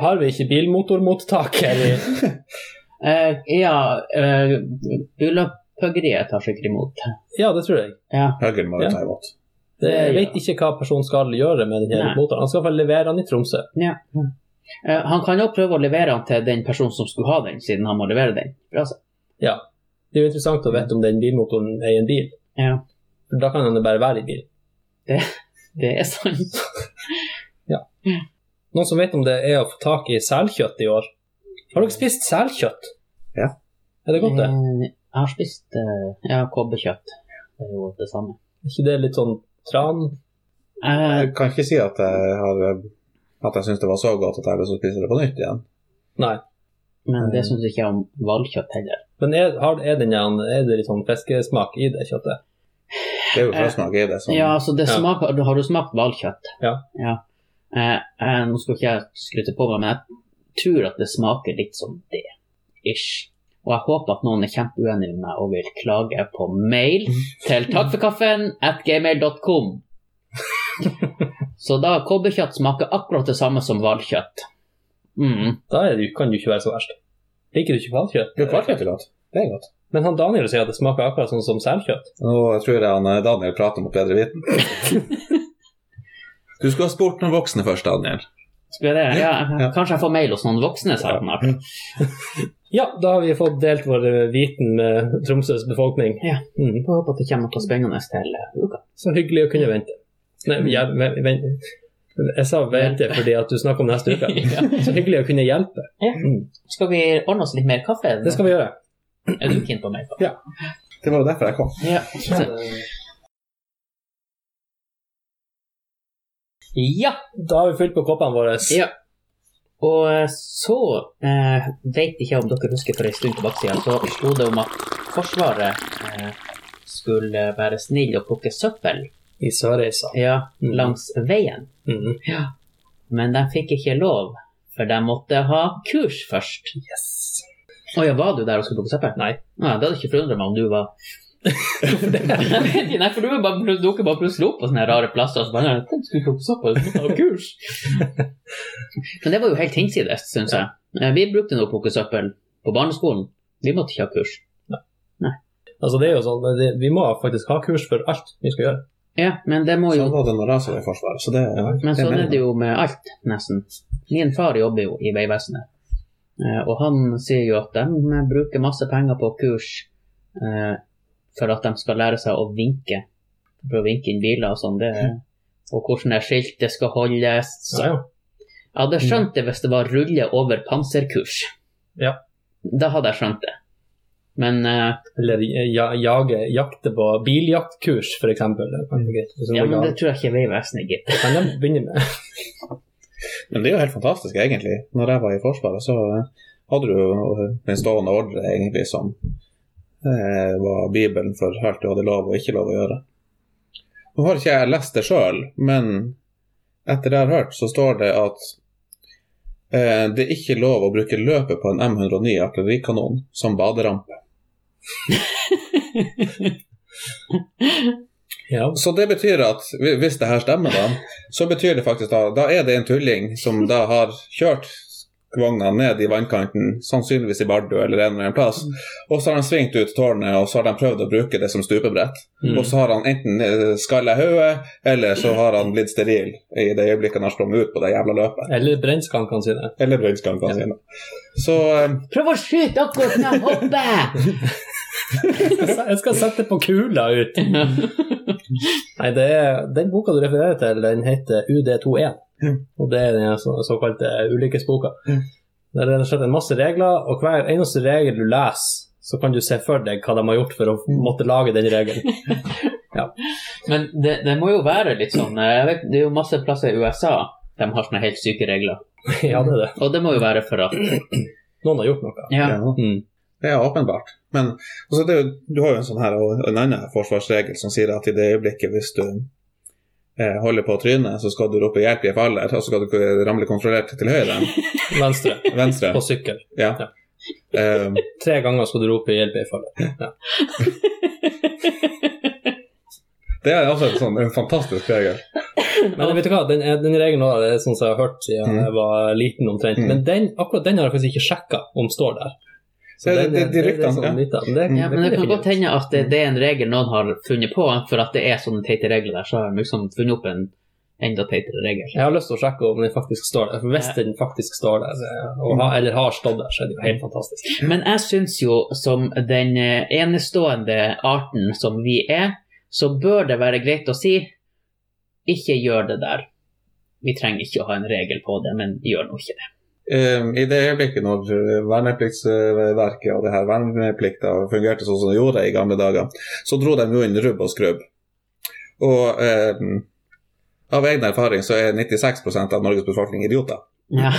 Har vi ikke bilmotormottak her i uh, ja, uh, Bullapuggeriet tar sikkert imot. Ja, det tror jeg. Ja. Høggen må jo Ja. ta imot. Det, jeg vet ikke hva personen skal gjøre med denne Nei. motoren. Han skal i hvert fall levere den i Tromsø. ja. Uh, han kan jo prøve å levere den til den personen som skulle ha den, siden han må levere den. Bra. Ja. Det er jo interessant å vite om den bilmotoren er i en bil. Ja, For da kan den jo bare være i bil. det er sant. Noen som vet om det er å få tak i selkjøtt i år? Har dere spist selkjøtt? Ja. Er det godt, det? Eh, Jeg har spist eh, ja, kobberkjøtt. Det er jo det samme. Er ikke det litt sånn tran? Eh, Jeg kan ikke si at jeg har at jeg syns det var så godt at jeg har lyst til å spise det på nytt igjen. Nei. men det syns ikke jeg om hvalkjøtt heller. Men er, er, den, er det litt sånn fiskesmak i det kjøttet? Det er jo frosmak i det som Ja, altså det Ja. smaker Har du smakt hvalkjøtt? Ja. Eh, eh, nå skal ikke jeg skryte på meg, men jeg tror at det smaker litt som det. Ish. Og jeg håper at noen er kjempeuenig med meg og vil klage på mail til takkforkaffen at gmail.com. Så da kobberkjøtt smaker akkurat det samme som hvalkjøtt. Mm. Da er det, kan det jo ikke være så verst. Liker du ikke hvalkjøtt? Jo, kvartkjøtt er godt. Det er godt. Men han Daniel sier at det smaker akkurat sånn som selkjøtt. Nå tror jeg han eh, Daniel prater mot bedre viten. Du skulle ha spurt noen voksne først, Daniel. Skal jeg det? Ja, Ja. Kanskje jeg får mail hos noen voksne snart. Ja, da har vi fått delt vår eh, viten med Tromsøs befolkning. Ja. Mm. Håper at det kommer noe spennende til eh, uka. Så hyggelig å kunne vente. Nei, ja, ve- vent. Jeg sa vente fordi at du snakker om neste uke. Så hyggelig å kunne hjelpe. Ja. Mm. Skal vi ordne oss litt mer kaffe? Det skal vi gjøre. Er du keen på meg? Ja. Det var jo derfor jeg kom. Ja. ja. Da har vi fylt på koppene våre. ja. Og eh, så eh, vet ikke om dere husker for en stund tilbake siden, så sto det om at Forsvaret eh, skulle være snill og plukke søppel I Sørreisa. ja, Mm. langs veien. Mm. Ja. Men de fikk ikke lov, for de måtte ha kurs først. Yes. Å ja, var du der og skulle plukke søppel? Nei. Ah, det hadde ikke forundret meg om du var Jeg vet ikke, Nei, for du er bare, dukker bare plutselig opp på sånne rare plasser. Og så bare, «Tenk, skulle plukke sopp, og så måtte kurs. Men det var jo helt hinsides, syns jeg. Eh, Vi brukte nå å plukke søppel på barneskolen. Vi måtte ikke ha kurs. Altså, det er jo sånn, det, Vi må faktisk ha kurs for alt vi skal gjøre. Ja, men det må jo Sånn var det når jeg var i Forsvaret. Så det, Men sånn er det jo med alt, nesten. Min far jobber jo i Vegvesenet. Eh, Og han sier jo at de bruker masse penger på kurs eh, for at de skal lære seg å vinke. For å vinke inn biler og sånn. det Og hvordan det skiltet skal holdes. Så Ja, ja. jeg hadde skjønt det hvis det var rulle over panserkurs. Ja. Da hadde jeg skjønt det. Men eh, Eller ja, jage, jakte på biljaktkurs, f.eks. Det ja, men det tror jeg ikke Vegvesenet gidder. kan de begynne med. Men det er jo helt fantastisk, egentlig. Når jeg var i Forsvaret, så eh, hadde du jo den stående ordre egentlig som eh, var Bibelen for alt du hadde lov og ikke lov å gjøre. Nå har ikke jeg lest det sjøl, men etter det jeg har hørt, så står det at eh, det er ikke lov å bruke løpet på en M109 artillerikanon som baderampe. Ja. Så det betyr at hvis det her stemmer, da, så betyr det faktisk da Da er det en tulling som da har kjørt vogna ned i vannkanten, sannsynligvis i Bardu eller en eller annen plass, og så har han svingt ut tårnet, og så har de prøvd å bruke det som stupebrett. Mm. Og så har han enten eh, skalla hodet, eller så har han blitt steril i det øyeblikket han har sprunget ut på det jævla løpet. Eller brennskankene sine. Eller brønnskankene sine. Så um... Prøv å skyte akkurat når jeg hopper! Jeg skal sette på kula ut! Nei, det er, Den boka du refererer til, den heter UD21. Mm. Og det er den så, såkalte ulykkesboka. Mm. Der er det rett og slett en masse regler, og hver eneste regel du leser, så kan du se for deg hva de har gjort for å måtte lage den regelen. Men det, det må jo være litt sånn eh, jeg vet, Det er jo masse plasser i USA de har sånne helt syke regler. Ja, det er det. Og det må jo være for at Noen har gjort noe. Ja. ja. Mm. Det er åpenbart. Men altså, det, du har jo en sånn her og en annen forsvarsregel som sier at i det øyeblikket hvis du eh, holder på å tryne, så skal du rope 'hjelp, jeg faller', og så skal du ramle kontrollert til høyre. Venstre. Venstre. På sykkel. Ja. Ja. Um, Tre ganger skal du rope 'hjelp i fallet'. Ja. det er altså en sånn en fantastisk regel. Men vet du hva, den, den regelen er sånn som jeg har hørt siden Mm. jeg var liten omtrent. Mm. Men den, akkurat den har jeg faktisk ikke sjekka om står der. Så Ja, det, det- er- de ryktene, sånn ja. av- men det, ja, men det kan godt hende at det, det er en regel noen har funnet på, for at det er sånne teite regler der, så har de liksom funnet opp en enda teitere regel. Jeg har lyst til å sjekke om den faktisk står der. For hvis Ja. den faktisk står der, og ha, eller har stått der, så er det jo helt fantastisk. Men jeg syns jo, som den eh, enestående arten som vi er, så bør det være greit å si ikke gjør det der. Vi trenger ikke å ha en regel på det, men gjør nå ikke det. Eh, I det øyeblikket når eh, vernepliktsverket og det her verneplikta fungerte sånn som det gjorde i gamle dager, så dro de jo inn rubb og skrubb. Og eh, av egen erfaring så er 96% av Norges befolkning idioter. Ja.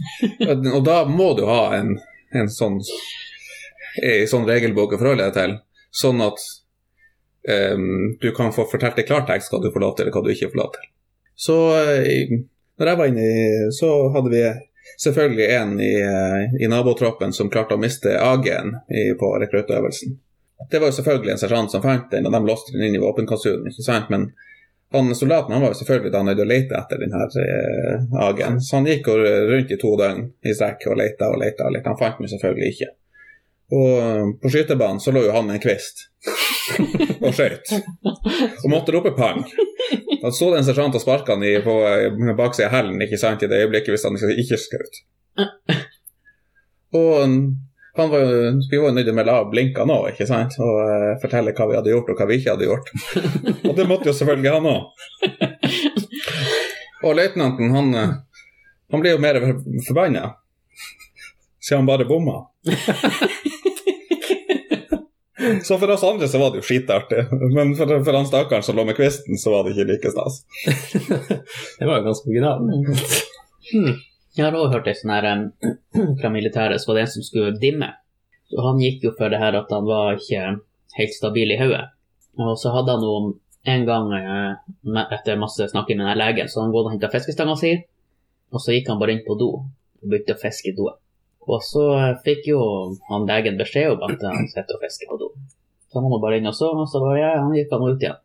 Og da må du ha en, en sånn en sånn regelbok å forholde deg til, sånn at em, du kan få fortalt i klartekst hva du får lov til, og hva du ikke får lov til. Så eh, når jeg var inne i Så hadde vi selvfølgelig en i, eh, i nabotroppen som klarte å miste AG-en på rekruttøvelsen. Det var jo selvfølgelig en sersjant som fant den, og de låste den inn i våpenkassunen, ikke sant, men han soldaten han var jo selvfølgelig da nødt å lete etter den her eh, AG-en, så han gikk rundt i to døgn i strekk og leta og leta. og. Han fant den selvfølgelig ikke. Og eh, på skytebanen så lå jo han med en kvist og skøyt. Og måtte rope pang. Da sto det en sersjant og sparka han i, på eh, baksida av hælen ikke sant, i det øyeblikket hvis han ikke skjøt. Og mm, han var jo, vi var jo nødt til å av blinka nå, ikke sant, og uh, fortelle hva vi hadde gjort og hva vi ikke hadde gjort. og det måtte jo selvfølgelig han òg. Og løytnanten, han, eh, han ble jo mer forbanna, siden han bare bomma. Så for oss andre så var det jo skitartig, men for, for han stakkaren som lå med kvisten, så var det ikke like stas. Det var jo ganske originalt. Hmm. Jeg har også hørt det sånn her fra militæret, så var det en som skulle dimme. Og han gikk jo for det her at han var ikke helt stabil i hodet. Og så hadde han jo en gang, eh, etter masse snakking med den legen, så han gått og henta fiskestanga si, og så gikk han bare inn på do og begynte å fiske i doen. Og så fikk jo han legen beskjed om at han sitter og fisker på do. Så han var bare inn og så, og så bare, ja, han gikk han ut igjen.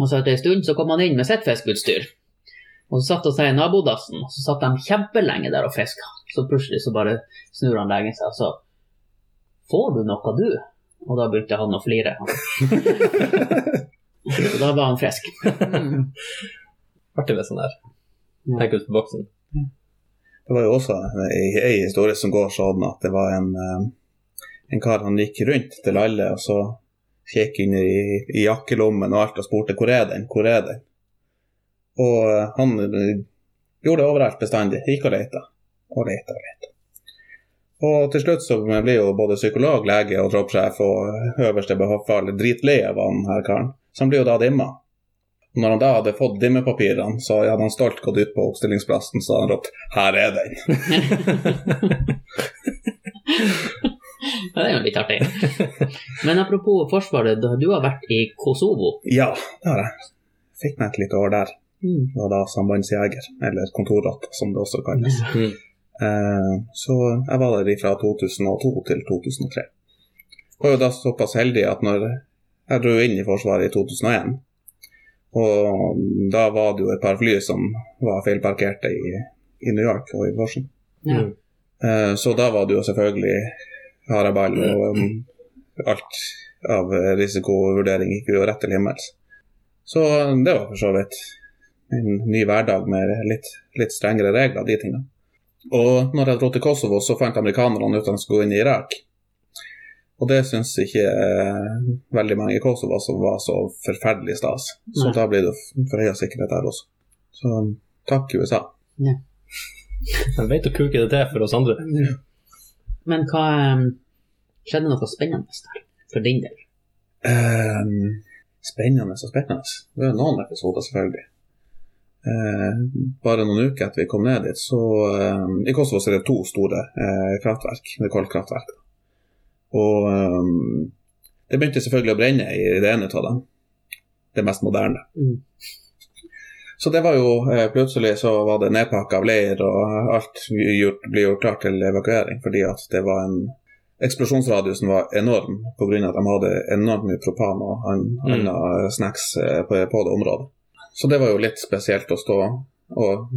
Og så etter en stund så kom han inn med sitt fiskeutstyr. Og så satt han seg i nabodassen, og så satt de kjempelenge der og fiska. Så plutselig så bare snur han legen seg og så Får du noe, du? Og da begynte han å flire. og da var han frisk. Artig med sånn der. Tenk ut på boksen. Det var jo også ei, historie som går sånn at det var en, eh, en kar han gikk rundt til alle og så kjekk inn i, i jakkelommen og alt og spurte hvor er den, hvor er den? Og eh, han eh, gjorde det overalt bestandig. Gikk og leita og leita og leita. Og til slutt så blir jo både psykolog, lege og troppssjef og øverste befal dritlei av han her karen. Så han blir jo da dimma. Når han da hadde fått dimmepapirene, så hadde han stolt gått ut på oppstillingsplassen så hadde han ropt 'Her er den'. Det er jo litt artig. Men apropos Forsvaret, du har vært i Kosovo. Ja, det har jeg. Fikk meg et lite år der. Mm. Var da sambandsjeger, eller kontorrotte, som det også kalles. Mm. Eh, så jeg var der fra 2002 til 2003. Var jo da såpass heldig at når jeg dro inn i Forsvaret i 2001, og da var det jo et par fly som var feilparkerte i, i New York og i Washington. Ja. Mm. Eh, Så da var det jo selvfølgelig haraball og um, alt av risikovurdering gikk jo rett til himmels. Så det var for så vidt en ny hverdag med litt, litt strengere regler, de tingene. Og når jeg dro til Kosovo, så fant amerikanerne ut at de skulle inn i Irak. Og det syns ikke eh, veldig mange i Kosovo som var så forferdelig stas. Så Nei. da blir det forhøya sikkerhet der også. Så takk, USA. De vet å kuke det til for oss andre. Men hva um, Skjedde noe spennende der, for din del? Um, spennende og spennende. Det er noen episoder, selvfølgelig. Uh, bare noen uker etter vi kom ned dit, så ehm, I Kosovo så er det to store uh, kraftverk. Det er kolkraftverk. Og um, det begynte selvfølgelig å brenne i det ene av dem. Det mest moderne. Mm. Så det var jo eh, Plutselig så var det nedpakka av leir, og alt gjort, ble gjort klart til evakuering fordi at det var en Eksplosjonsradiusen var enorm pga. at de hadde enormt mye propan og Mm. andre snacks eh, på, på det området. Så det var jo litt spesielt å stå og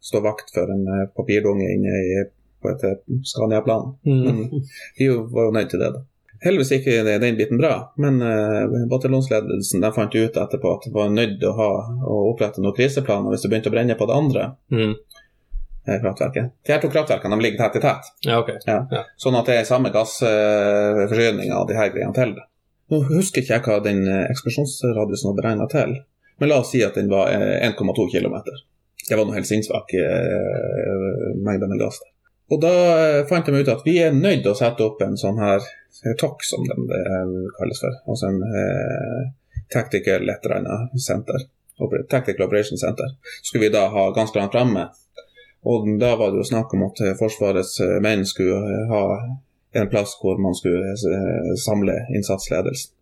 stå vakt for en eh, papirdunge inne i, på etter eh, Scania-planen. Mm. Men vi var jo nødt til det, da. Heldigvis gikk den biten bra, men uh, bataljonsledelsen fant ut etterpå at det var nødt til å, ha, å opprette noen kriseplaner hvis det begynte å brenne på det andre Mm. eh, kraftverket. De her to kraftverkene de ligger tett i tett, Ja, ok. sånn at det er samme gassforsyning av de her greiene til det. Nå husker ikke jeg hva den eh, eksplosjonsradiusen var beregna til, men la oss si at den var eh, 1,2 km. Det var noe helt sinnssvak eh, mengde med gass. der. Og da eh, fant de ut at vi er nødt til å sette opp en sånn her eh, TOC, som de det kalles for. Altså en eh, Tactical et. Tactical Operation Center. Skulle vi da ha ganske langt framme. Og da var det jo snakk om at eh, Forsvarets eh, menn skulle eh, ha en plass hvor man skulle eh, samle innsatsledelsen.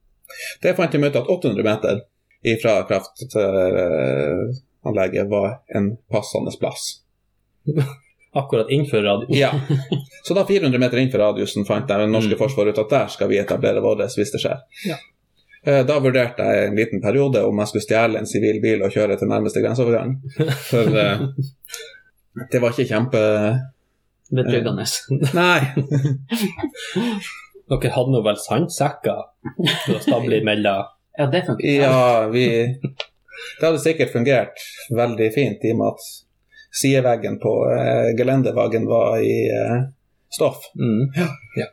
Det fant de ut at 800 meter ifra kraftanlegget var en passende plass. Akkurat innenfor radiusen. Ja. Så da 400 meter innenfor radiusen fant jeg det norske Mm. forsvaret ut at der skal vi etablere vårt hvis det skjer. Ja. Eh, Da vurderte jeg en liten periode om jeg skulle stjele en sivil bil og kjøre til nærmeste grenseovergang. For eh, det var ikke kjempe... Betryggende. Nei. Dere hadde nå vel sandsekker til å stable imellom? Ja, det funker. Ja, vi Det hadde sikkert fungert veldig fint i og med at sideveggen på eh, gelendevaggen var i eh, stoff. Mm. Ja. ja.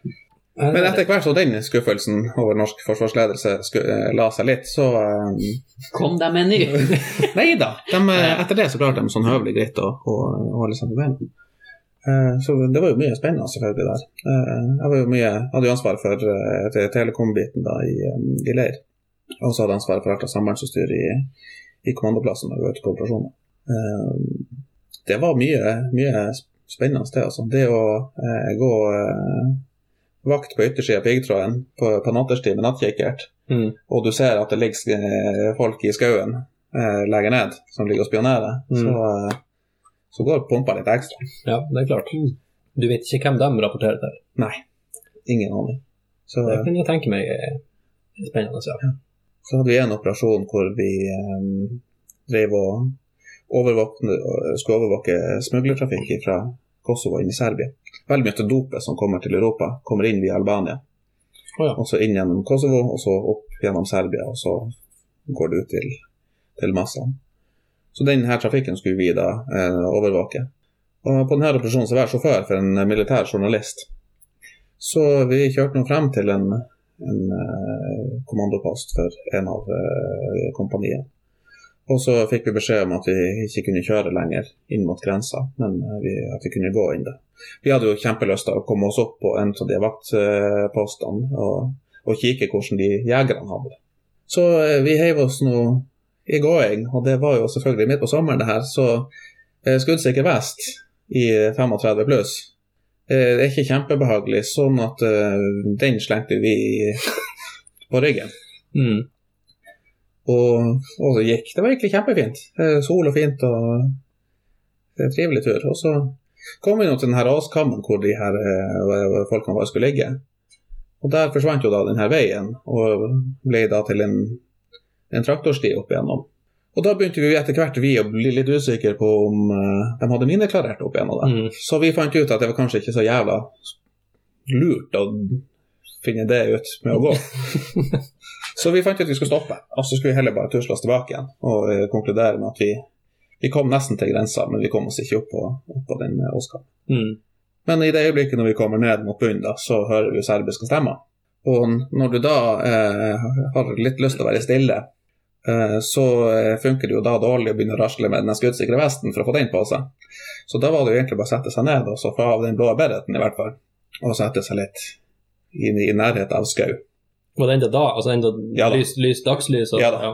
Men etter hvert som den skuffelsen over norsk forsvarsledelse sku, eh, la seg litt, så eh, Kom de med en ny? Nei da. De, eh, etter det så klarte de sånn høvelig greit å, å, å holde seg på beina. Eh, Så det var jo mye spennende selvfølgelig der. Eh, Jeg var jo mye, hadde jo ansvar for eh, te- telekom-biten da i, eh, i leir. Og så hadde jeg ansvaret for alt av sambandsutstyr i, i kommandoplassen når vi var ute på operasjoner. Eh, Det var mye, mye spennende det, altså. Det å eh, gå eh, vakt på yttersida av piggtråden på, på natterstid med nattkikkert, Mm. og du ser at det ligger eh, folk i skauen eh, lenger ned som ligger og spionerer, Mm. så, eh, så går pumpa litt ekstra. ja, det er klart. Du vet ikke hvem de rapporterer til. Nei, ingen aning. Så Det kan jeg tenke meg er Spennende, ja. Så hadde vi en operasjon hvor vi eh, drev og skulle overvåke smuglertrafikk fra Kosovo inn i Serbia. Veldig mye av dopet som kommer til Europa, kommer inn via Albania. Oh, ja. Og så inn gjennom Kosovo, og så opp gjennom Serbia, og så går det ut til, til massene. Så denne trafikken skulle vi da eh, overvåke. Og på denne operasjonen så var jeg sjåfør for en militær journalist. Så vi kjørte nå frem til en, en eh, kommandopost for en av eh, kompaniene. Og så fikk vi beskjed om at vi ikke kunne kjøre lenger inn mot grensa, men eh, vi, at vi kunne gå inn det. Vi hadde jo kjempelyst til å komme oss opp på en av de vaktpostene og, og kikke hvordan de jegerne hadde det. Så eh, vi heiv oss nå i gåing, og det var jo selvfølgelig midt på sommeren det her, så eh, skuddsikker vest i 35 pluss. Eh, Det er ikke kjempebehagelig, sånn at uh, den slengte vi på ryggen. Mm. Og, og så gikk. Det var egentlig kjempefint. Sol og fint og en trivelig tur. Og så kom vi nå til denne raskammen hvor de her eh, folkene bare skulle ligge. Og der forsvant jo da denne veien, og ble da til en, en traktorsti opp igjennom. Og da begynte vi etter hvert vi å bli litt usikre på om eh, de hadde mineklarert opp igjennom det. Mm. Så vi fant ut at det var kanskje ikke så jævla lurt å finne det ut med å gå. så vi fant ut at vi skulle stoppe, og så skulle vi heller bare tusle oss tilbake igjen og uh, konkludere med at vi, vi kom nesten til grensa, men vi kom oss ikke opp på, opp på den eh, åskammen. Mm. Men i det øyeblikket når vi kommer ned mot bunnen, da, så hører vi serbiske stemmer. Og når du da uh, har litt lyst til å være stille, så funker det jo da dårlig å begynne å rasle med den skuddsikre vesten for å få den på seg. Så da var det jo egentlig bare å sette seg ned, og så fra av den blå bereten i hvert fall, og sette seg litt i, i nærheten av skau. Var det enda da? Altså enda Ja da. lys, lys, dagslys? Og, Ja da.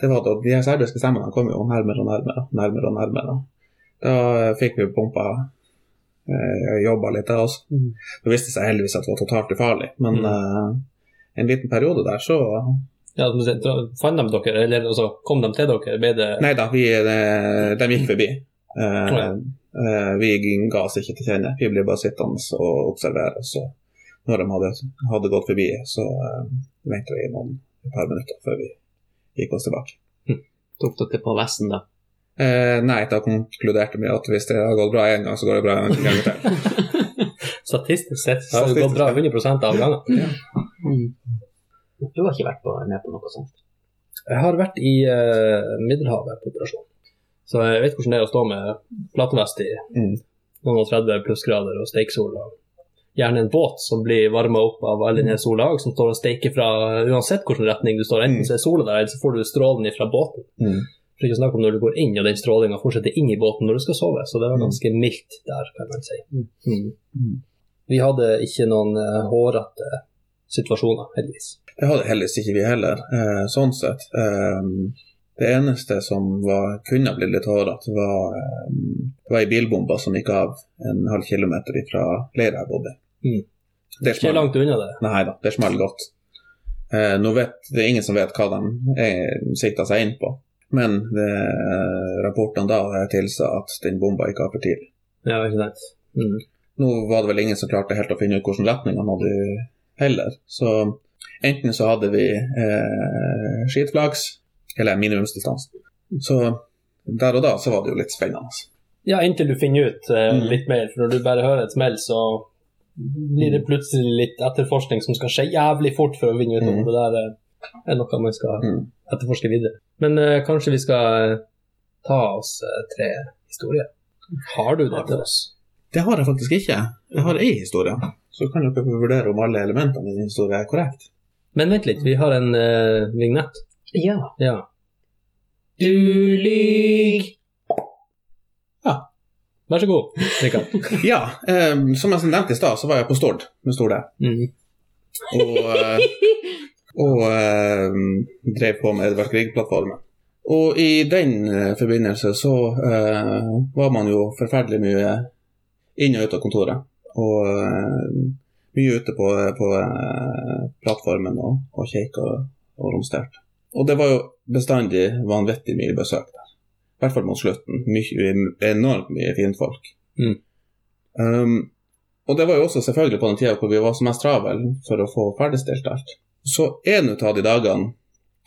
Det var da, De serbiske stemmene kom jo nærmere og nærmere. nærmere og nærmere. Da fikk vi pumpa eh, jobba litt der også. Mm. Det viste seg heldigvis at det var totalt ufarlig, men Mm. eh, en liten periode der så Ja, Fant de dere, eller altså, kom de til dere? Ble det Nei da, vi, eh, de gikk forbi. Eh, Ja. eh, vi ga oss ikke til kjenne. Vi ble bare sittende og observere. Så når de hadde, hadde gått forbi, så uh, ventet vi noen et par minutter før vi gikk oss tilbake. Tok dere på vesten, da? Eh, nei, da konkluderte vi at hvis det har gått bra én gang, så går det bra en gang til. Statistisk sett så har det gått bra 100% av gangene. Mm. Du har ikke vært på, med på noe sånt? Jeg har vært i uh, Middelhavet på operasjon, så jeg vet hvordan det er å stå med platevest i Mm. noen og 30 plussgrader og steiksol. og Gjerne en båt som blir varma opp av all denne sola og som står og steiker fra uansett hvilken retning du står. Enten så er sola der, eller så får du strålen fra båten. Mm. For ikke å snakke om når du går inn, og den strålinga fortsetter inn i båten når du skal sove. Så det var Mm. ganske mildt der, kan man si. Mm. Mm. Mm. Vi hadde ikke noen uh, hårete situasjoner, heldigvis. Det hadde heldigvis ikke vi heller, eh, sånn sett. Eh, det eneste som var, kunne blitt litt hårete, var, eh, det var ei bilbombe som gikk av en halv kilometer fra leira jeg bodde i. Mm. Det Ikke langt unna det. Nei da, det smeller godt. Eh, nå vet, det er ingen som vet hva de sikta seg inn på, men det, eh, rapportene da tilsa at den bomba gikk av for tidlig. Ja, ikke sant. Mm. Nå var det vel ingen som klarte helt å finne ut hvilken retning han hadde heller. Så enten så hadde vi eh, skitflaks, eller minimumsdistansen. Så der og da så var det jo litt spennende. Ja, inntil du finner ut eh, Mm. litt mer. For når du bare hører et smell, så blir det plutselig litt etterforskning som skal skje jævlig fort for å vinne ut om Mm. det der eh, er noe man skal Mm. etterforske videre. Men uh, kanskje vi skal eh, ta oss tre historier. Har du det til oss? Det har jeg faktisk ikke. Jeg har ei historie. Så kan dere vurdere om alle elementene i den historien er korrekt. Men vent litt, vi har en uh, vignett. Ja. Ja. Du lyg. Vær så god, Rikard. Ja, um, som jeg nevnte i stad, så var jeg på Stord med Stord Mm. Og, eh, og eh, drev på med Edvard Grieg-plattformen. Og i den eh, forbindelse så uh, var man jo forferdelig mye inn og ut av kontoret. Og uh, mye ute på, på uh, plattformen og, og kjekk og, og romstert. Og det var jo bestandig vanvittig mye besøk der. I hvert fall mot slutten. Mye, enormt mye finfolk. Mm. Um, og det var jo også selvfølgelig på den tida hvor vi var som mest travel for å få ferdigstilt alt. Så en ut av de dagene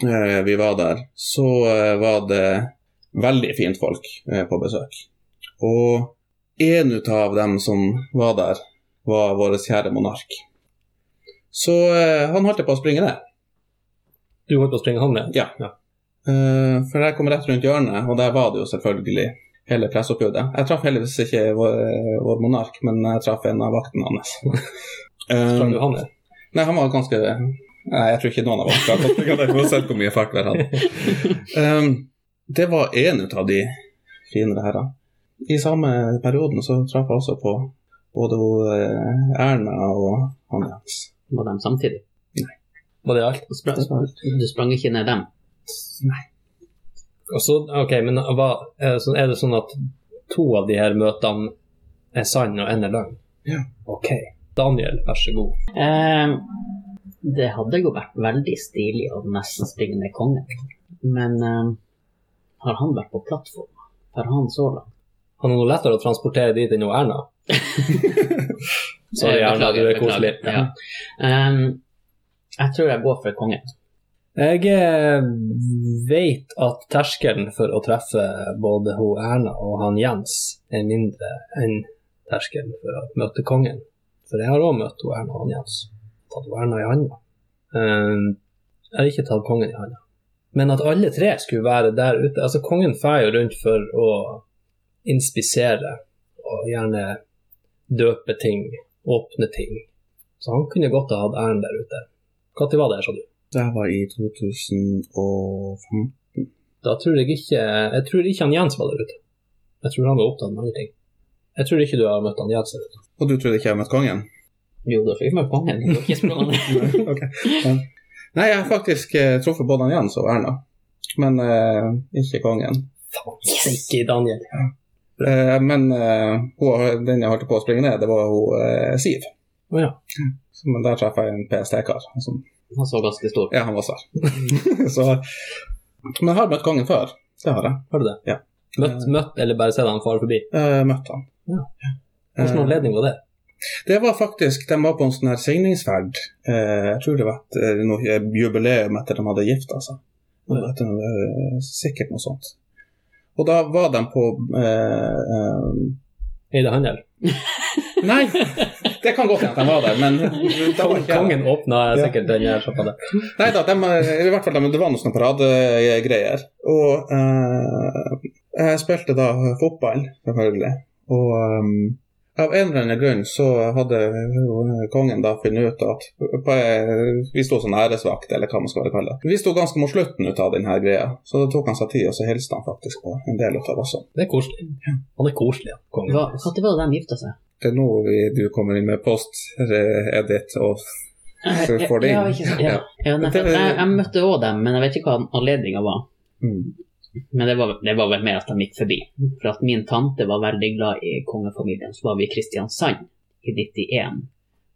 eh, vi var der, så eh, var det veldig fint folk eh, på besøk. Og en ut av dem som var der, var vår kjære monark. Så eh, han holdt på å springe ned. Du holdt på å springe han ned? Ja. Eh, for jeg kom rett rundt hjørnet, og der var det jo selvfølgelig hele presseoppbudet. Jeg traff heldigvis ikke vår, vår monark, men jeg traff en av vaktene hans. Eh, du han der? Nei, han var ganske Nei, jeg tror ikke noen av vaktene hadde hvor mye fart. Um, det var en ut av de finere herrene. I samme perioden så traff jeg også på både eh, Erna og han Jens. Var de samtidig? Var det alt? Sprang, du sprang ikke ned dem? Og så, ok, men hva, er, det sånn, er det sånn at to av de her møtene er sann og en er løgn? Ja. Ok. Daniel, vær så god. Eh, det hadde jo vært veldig stilig å nesten springe ned kongen. Men eh, har han vært på plattform? Har han så langt? Han er noe lettere å transportere dit enn Erna. Sorry, Erna, du er koselig. Ja. Um, jeg tror jeg går for kongen. Jeg eh, vet at terskelen for å treffe både hun Erna og han Jens er mindre enn terskelen for å møte kongen. For jeg har òg møtt hun Erna og han Jens. Tatt hun Erna i handa. Eh, jeg har ikke tatt kongen i handa. Men at alle tre skulle være der ute Altså, kongen drar jo rundt for å inspisere og gjerne døpe ting, åpne ting. Så han kunne godt ha hatt æren der ute. Når var det, sa du? Det var i 2005. Da tror jeg ikke Jeg tror ikke han Jens var der ute. Jeg tror han var opptatt med andre ting. Jeg tror ikke du har møtt han Jens der ute. Og du trodde ikke jeg har møtt kongen? Jo, da fikk jeg møtt kongen. Ikke. Ja. Nei, jeg har faktisk eh, truffet både han Jens og Erna, men eh, ikke kongen. Faen, ikke Daniel. Eh, men eh, hun, den jeg holdt på å springe ned, det var hun eh, Siv. Oh, ja. Men der traff jeg en PST-kar. som- Han så ganske stor. Ja, han var svær. så, men jeg har møtt kongen før. Det har jeg. Har du det? Ja. Møtt, møtt eller bare sett han fare forbi? Eh, møtt han. Ja. Hvilken Eh, anledning var det? Det var faktisk, De var på en sånn her signingsferd. Eh, jeg tror det var et eh, noe jubileum etter de hadde gifta seg. Ja. Eh, sikkert noe sånt. Og da var de på eh, eh, Eide handel? Nei, det kan godt hende at de var der, men da var ikke Kongen åpna sikkert den her sjappa der. Nei da, de, i hvert fall de, det var noen paradegreier. Og uh, jeg spilte da fotball, selvfølgelig. Og um, av en eller annen grunn så hadde kongen da funnet ut at på, Vi sto som æresvakt, eller hva man skal kalle det. Vi sto ganske mot slutten ut av denne greia, så det tok han seg tid, og så hilste han faktisk på en del av oss. Det er koselig. Han er koselig, ja. kongen. Når var det de gifta seg? Det nå vi, du kommer inn med post-edit og Så får det inn. Ja. Ja. Ja, nettopp. jeg, jeg møtte òg dem, men jeg vet ikke hva anledninga var. mm. Men det var, det var vel mer at de gikk forbi. For at min tante var veldig glad i kongefamilien. Så var vi i Kristiansand i 91.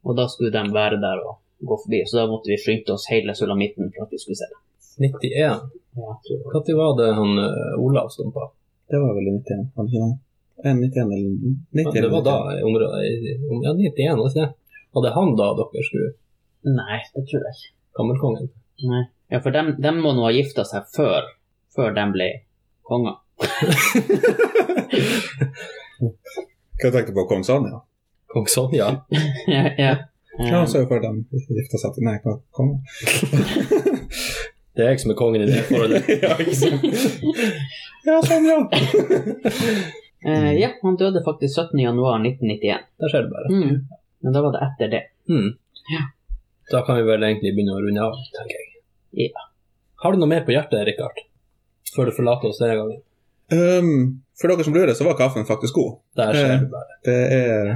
Og da skulle de være der og gå forbi. Så da måtte vi skynde oss hele sulamitten for at vi skulle se det. 91. Ja, jeg det var- Når var det han eh, Olav stumpa? Det var vel i 91, var det ikke det? En 91 eller 90 Ja, det var da området Ja, 91, var det ikke det? Var det han da dere skulle Nei, det tror jeg ikke. Gammelkongen? Nei. Ja, for dem, dem må nå ha gifta seg før, før de ble konger. Hva tenkte du på kong Sonja? Kong Sonja? ja, ja. Ja, så er jo før de gifta seg til Nei, hva- konge. Det er jeg som er kongen i det forholdet. ja, ikke sant? Ja, Sonja! Eh, ja, han døde faktisk 17.1.1991. Der ser du bare. Mm. Men da var det etter det. Mm. Ja. Da kan vi vel egentlig begynne å runde av, tenker jeg. Ja. Har du noe mer på hjertet, Rikard? Før du forlater oss denne gangen? Um, for dere som lurer, så var kaffen faktisk god. Der ser det du bare. Det er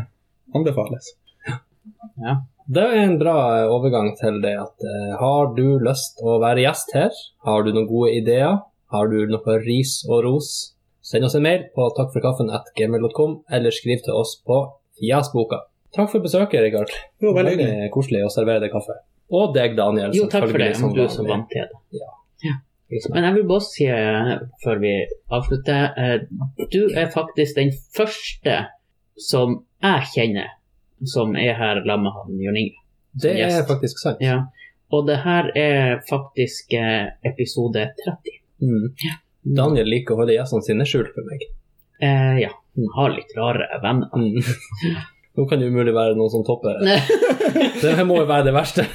anbefales. Det er en bra eh, overgang til det at uh, har du lyst å være gjest her, har du noen gode ideer, har du noe ris og ros, send oss en mail på takkforkaffen.gmil.com, eller skriv til oss på Fjesboka. Takk for besøket, Rikard. Jo, veldig hyggelig. koselig å servere deg kaffe. Og deg, Daniel. Jo, takk for det, Som du som vant til det. Liksom. Men jeg vil bare si, eh, før vi avslutter, eh, du er faktisk den første som jeg kjenner som er her sammen med han Jørn Inge. Det er gjest. faktisk sant. Ja. Og det her er faktisk eh, episode 30. Mm. Daniel liker å holde gjestene sine skjult for meg. Eh, ja, hun har litt rare venner. Mm. Nå kan det umulig være noen som topper det. Det må jo være det verste.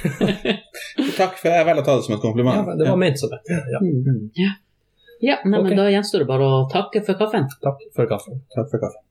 Takk, for jeg velger å ta det som et kompliment. Ja, det var ment som et ja. Mm. Ja, nei, okay. men da gjenstår det bare å takke for kaffen. Takk for kaffen. Takk for kaffen.